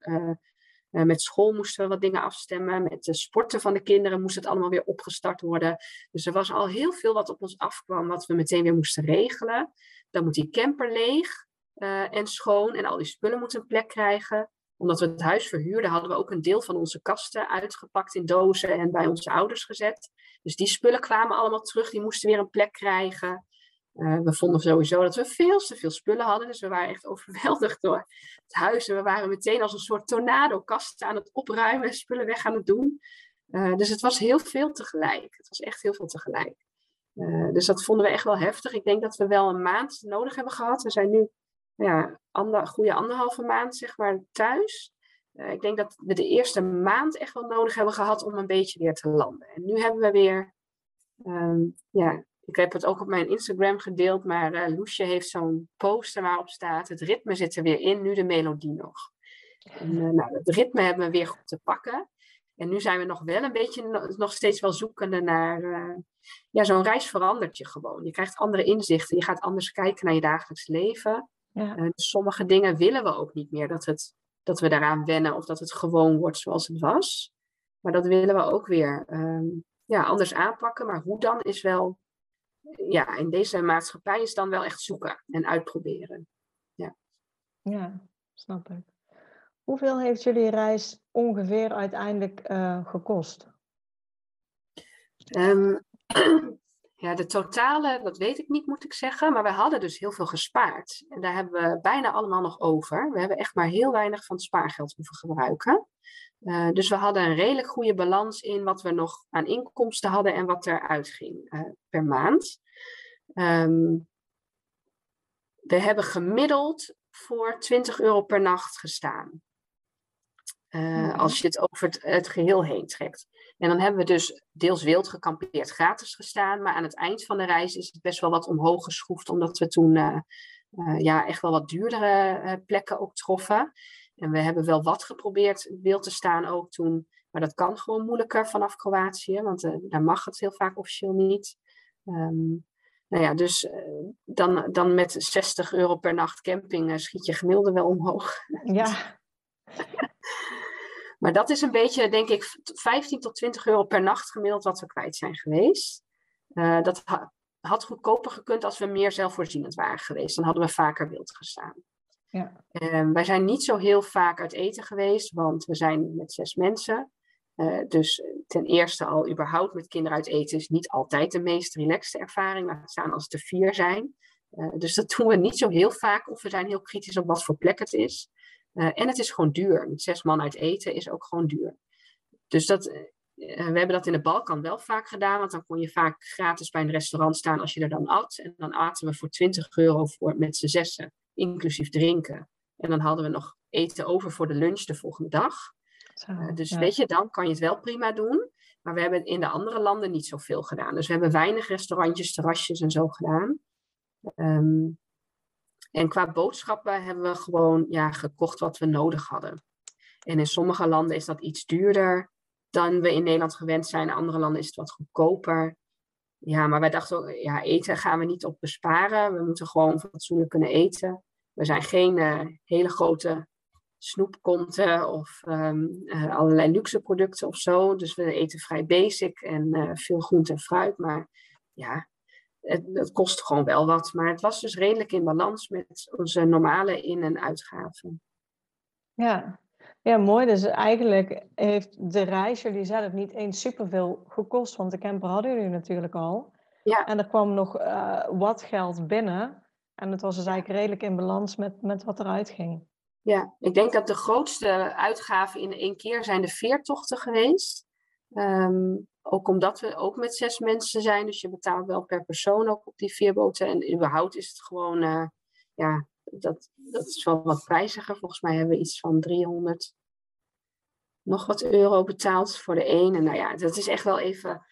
met school moesten we wat dingen afstemmen. Met de sporten van de kinderen moest het allemaal weer opgestart worden. Dus er was al heel veel wat op ons afkwam, wat we meteen weer moesten regelen. Dan moet die camper leeg uh, en schoon en al die spullen moeten een plek krijgen. Omdat we het huis verhuurden, hadden we ook een deel van onze kasten uitgepakt in dozen en bij onze ouders gezet. Dus die spullen kwamen allemaal terug, die moesten weer een plek krijgen. Uh, we vonden sowieso dat we veel te veel spullen hadden. Dus we waren echt overweldigd door het huis. En we waren meteen als een soort tornado kasten aan het opruimen. Spullen weg aan het doen. Uh, dus het was heel veel tegelijk. Het was echt heel veel tegelijk. Dus dat vonden we echt wel heftig. Ik denk dat we wel een maand nodig hebben gehad. We zijn nu ja, ander, goede anderhalve maand zeg maar, thuis. ik denk dat we de eerste maand echt wel nodig hebben gehad om een beetje weer te landen. En nu hebben we weer um, ja, ik heb het ook op mijn Instagram gedeeld, maar uh, Loesje heeft zo'n poster waarop staat: het ritme zit er weer in, nu de melodie nog. En, uh, nou, het ritme hebben we weer goed te pakken. En nu zijn we nog wel een beetje, nog steeds wel zoekende naar, ja, zo'n reis verandert je gewoon. Je krijgt andere inzichten, je gaat anders kijken naar je dagelijks leven. Ja. Dus sommige dingen willen we ook niet meer, dat, het, dat we daaraan wennen of dat het gewoon wordt zoals het was. Maar dat willen we ook weer ehm, ja, anders aanpakken. Maar hoe dan is wel ja, in deze maatschappij is dan wel echt zoeken en uitproberen. Ja, ja snap ik. Hoeveel heeft jullie reis ongeveer uiteindelijk uh, gekost? Um, ja, de totale, dat weet ik niet, moet ik zeggen. Maar we hadden dus heel veel gespaard. En daar hebben we bijna allemaal nog over. We hebben echt maar heel weinig van het spaargeld hoeven gebruiken. Uh, dus we hadden een redelijk goede balans in wat we nog aan inkomsten hadden en wat eruit ging uh, per maand. Um, we hebben gemiddeld voor 20 euro per nacht gestaan. Uh, Als je het over het, het, geheel heen trekt. En dan hebben we dus deels wild gekampeerd gratis gestaan. Maar aan het eind van de reis is het best wel wat omhoog geschroefd. Omdat we toen ja, echt wel wat duurdere plekken ook troffen. En we hebben wel wat geprobeerd wild te staan ook toen. Maar dat kan gewoon moeilijker vanaf Kroatië, want daar mag het heel vaak officieel niet. Um, nou ja, dus dan, dan met 60 euro per nacht camping schiet je gemiddelde wel omhoog. Ja. maar dat is een beetje, denk ik, 15 tot 20 euro per nacht gemiddeld wat we kwijt zijn geweest. dat ha had goedkoper gekund als we meer zelfvoorzienend waren geweest. Dan hadden we vaker wild gestaan. Ja. Um, wij zijn niet zo heel vaak uit eten geweest, want we zijn met zes mensen. Uh, dus ten eerste al überhaupt met kinderen uit eten is niet altijd de meest relaxte ervaring. Laat staan als het er vier zijn. Uh, dus dat doen we niet zo heel vaak. Of we zijn heel kritisch op wat voor plek het is. Uh, en het is gewoon duur. Met zes man uit eten is ook gewoon duur. Dus dat, we hebben dat in de Balkan wel vaak gedaan. Want dan kon je vaak gratis bij een restaurant staan als je er dan at. En dan aten we voor 20 euro voor, met z'n zessen inclusief drinken. En dan hadden we nog eten over voor de lunch de volgende dag. Zo, uh, dus weet je, dan kan je het wel prima doen. Maar we hebben in de andere landen niet zoveel gedaan. Dus we hebben weinig restaurantjes, terrasjes en zo gedaan. Ehm, en qua boodschappen hebben we gewoon ja, gekocht wat we nodig hadden. En in sommige landen is dat iets duurder dan we in Nederland gewend zijn. In andere landen is het wat goedkoper. Ja, maar wij dachten ook, ja, eten gaan we niet op besparen. We moeten gewoon fatsoenlijk kunnen eten. We zijn geen uh, hele grote snoepkonten of um, uh, allerlei luxe producten of zo. Dus we eten vrij basic en uh, veel groente en fruit. Maar ja, het, het, kost gewoon wel wat. Maar het was dus redelijk in balans met onze normale in- en uitgaven. Ja. ja, mooi. Dus eigenlijk heeft de reis jullie zelf niet eens superveel gekost. Want de camper hadden jullie natuurlijk al. Ja. En er kwam nog uh, wat geld binnen. En het was dus eigenlijk redelijk in balans met, met wat eruit ging. Ja, ik denk dat de grootste uitgaven in één keer zijn de veertochten geweest. Um, ook omdat we ook met zes mensen zijn, dus je betaalt wel per persoon ook op die veerboten. En überhaupt is het gewoon, uh, ja, dat, dat is wel wat prijziger. Volgens mij hebben we iets van 300 nog wat euro betaald voor de een. En nou ja, dat is echt wel even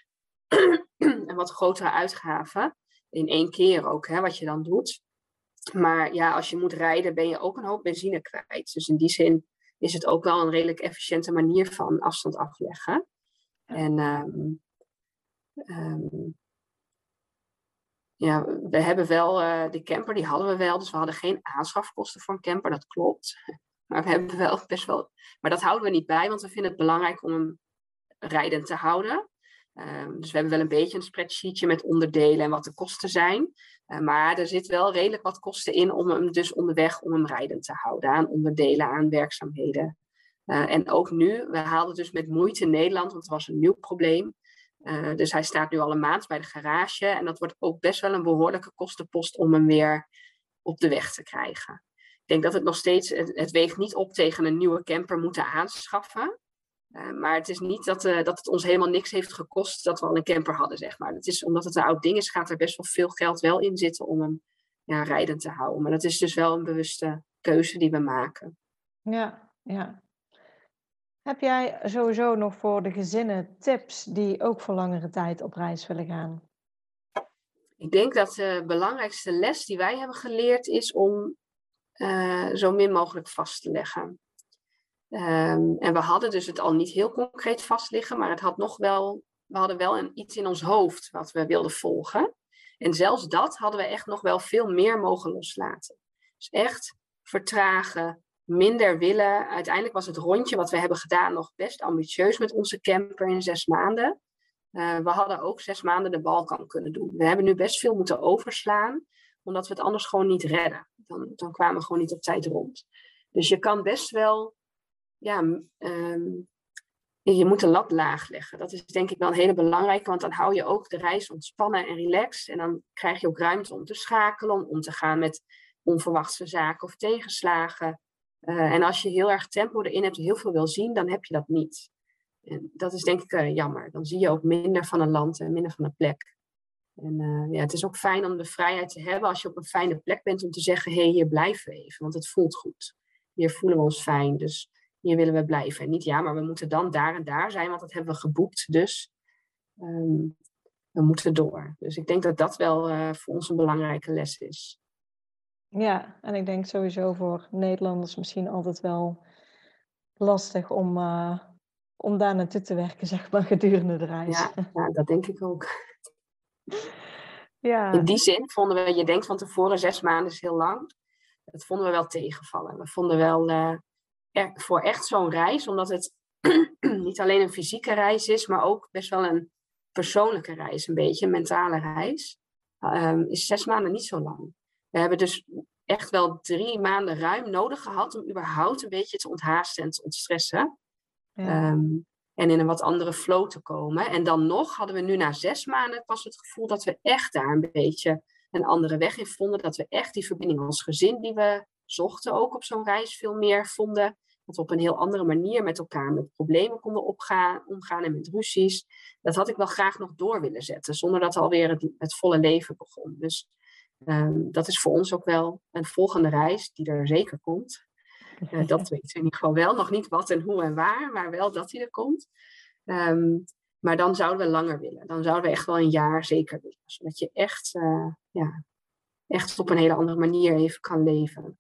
een wat grotere uitgave. In één keer ook, hè, wat je dan doet. Maar ja, als je moet rijden, ben je ook een hoop benzine kwijt. Dus in die zin is het ook wel een redelijk efficiënte manier van afstand afleggen. En um, um, ja, we hebben wel uh, de camper, die hadden we wel. Dus we hadden geen aanschafkosten voor een camper, dat klopt. Maar we hebben wel best wel. Maar dat houden we niet bij, want we vinden het belangrijk om hem rijdend te houden. Um, dus we hebben wel een beetje een spreadsheetje met onderdelen en wat de kosten zijn. Uh, maar er zit wel redelijk wat kosten in om hem dus onderweg om hem rijdend te houden. Aan onderdelen, aan werkzaamheden. Uh, en ook nu, we haalden dus met moeite Nederland, want het was een nieuw probleem. Uh, dus hij staat nu al een maand bij de garage. En dat wordt ook best wel een behoorlijke kostenpost om hem weer op de weg te krijgen. Ik denk dat het nog steeds, het, weegt niet op tegen een nieuwe camper moeten aanschaffen. Uh, maar het is niet dat, dat het ons helemaal niks heeft gekost dat we al een camper hadden, zeg maar. Het is, omdat het een oud ding is, gaat er best wel veel geld wel in zitten om hem ja, rijdend te houden. Maar dat is dus wel een bewuste keuze die we maken. Ja, ja. Heb jij sowieso nog voor de gezinnen tips die ook voor langere tijd op reis willen gaan? Ik denk dat de belangrijkste les die wij hebben geleerd is om uh, zo min mogelijk vast te leggen. Um, en we hadden dus het al niet heel concreet vast liggen, maar het had nog wel, we hadden wel een, iets in ons hoofd wat we wilden volgen. En zelfs dat hadden we echt nog wel veel meer mogen loslaten. Dus echt vertragen, minder willen. Uiteindelijk was het rondje wat we hebben gedaan nog best ambitieus met onze camper in zes maanden. Uh, we hadden ook zes maanden de Balkan kunnen doen. We hebben nu best veel moeten overslaan, omdat we het anders gewoon niet redden. Dan, dan kwamen we gewoon niet op tijd rond. Dus je kan best wel, ja, um, je moet de lat laag leggen. Dat is denk ik wel een hele belangrijke, want dan hou je ook de reis ontspannen en relaxed. En dan krijg je ook ruimte om te schakelen, om om te gaan met onverwachte zaken of tegenslagen. Uh, en als je heel erg tempo erin hebt, heel veel wil zien, dan heb je dat niet. En dat is denk ik uh, jammer. Dan zie je ook minder van een land en minder van een plek. En uh, ja, het is ook fijn om de vrijheid te hebben als je op een fijne plek bent om te zeggen, hé, hier blijven we even, want het voelt goed. Hier voelen we ons fijn, dus hier willen we blijven. En niet, ja, maar we moeten dan daar en daar zijn, want dat hebben we geboekt, dus um, we moeten door. Dus ik denk dat dat wel voor ons een belangrijke les is. Ja, en ik denk sowieso voor Nederlanders misschien altijd wel lastig om, uh, om daar naartoe te werken, zeg maar, gedurende de reis. Ja, ja dat denk ik ook. Ja. In die zin vonden we, je denkt van tevoren zes maanden is heel lang. Dat vonden we wel tegenvallen. We vonden wel uh, er, voor echt zo'n reis, omdat het niet alleen een fysieke reis is, maar ook best wel een persoonlijke reis, een beetje een mentale reis, um, is zes maanden niet zo lang. We hebben dus echt wel drie maanden ruim nodig gehad om überhaupt een beetje te onthaasten en te ontstressen. Ja. Um, en in een wat andere flow te komen. En dan nog hadden we nu na zes maanden pas het gevoel dat we echt daar een beetje een andere weg in vonden. Dat we echt die verbinding als gezin die we zochten ook op zo'n reis veel meer vonden. Dat we op een heel andere manier met elkaar met problemen konden opgaan, omgaan en met ruzies. Dat had ik wel graag nog door willen zetten, zonder dat alweer het, het volle leven begon. Dus um, dat is voor ons ook wel een volgende reis die er zeker komt. Uh, dat weten we in ieder geval wel. Nog niet wat en hoe en waar, maar wel dat hij er komt. Um, maar dan zouden we langer willen. Dan zouden we echt wel een jaar zeker willen. Zodat je echt, ja, echt op een hele andere manier even kan leven.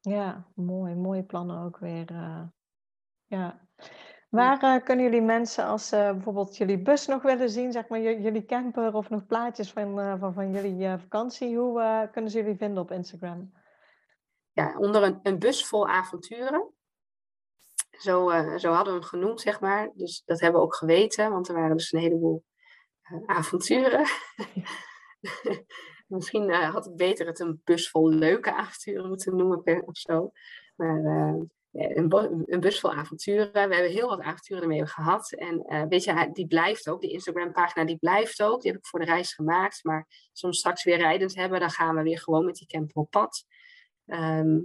Ja, mooi. Mooie plannen ook weer. ja. Waar uh, kunnen jullie mensen, als uh, bijvoorbeeld jullie bus nog willen zien, zeg maar jullie camper of nog plaatjes van, uh, van, van jullie vakantie, hoe kunnen ze jullie vinden op Instagram? Ja, onder een, een bus vol avonturen. Zo, zo hadden we hem genoemd, zeg maar. Dus dat hebben we ook geweten, want er waren dus een heleboel avonturen. Misschien had ik beter het een bus vol leuke avonturen moeten noemen of zo. Maar een, een, bus vol avonturen. We hebben heel wat avonturen ermee gehad. En uh, weet je, die blijft ook. De Instagram-pagina die blijft ook. Die heb ik voor de reis gemaakt. Maar hem straks weer rijdend hebben, dan gaan we weer gewoon met die camper op pad. Ehm,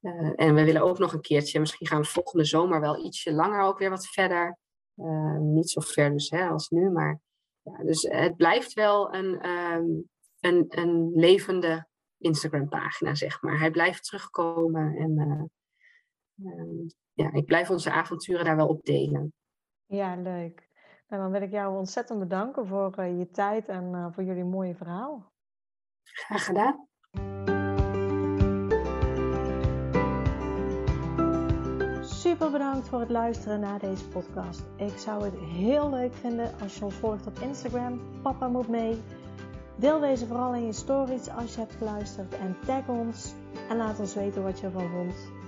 eh, en we willen ook nog een keertje, misschien gaan we volgende zomer wel ietsje langer ook weer wat verder. Ehm, niet zo ver dus hè, als nu, maar ja, dus het blijft wel een, um, een, een levende Instagram-pagina, zeg maar. Hij blijft terugkomen en Ehm, ja, ik blijf onze avonturen daar wel op delen. Ja, leuk. Nou, dan wil ik jou ontzettend bedanken voor uh, je tijd en uh, voor jullie mooie verhaal. Graag gedaan. Super bedankt voor het luisteren naar deze podcast. Ik zou het heel leuk vinden als je ons volgt op Instagram. Papa moet mee. Deel deze vooral in je stories als je hebt geluisterd en tag ons en laat ons weten wat je ervan vond.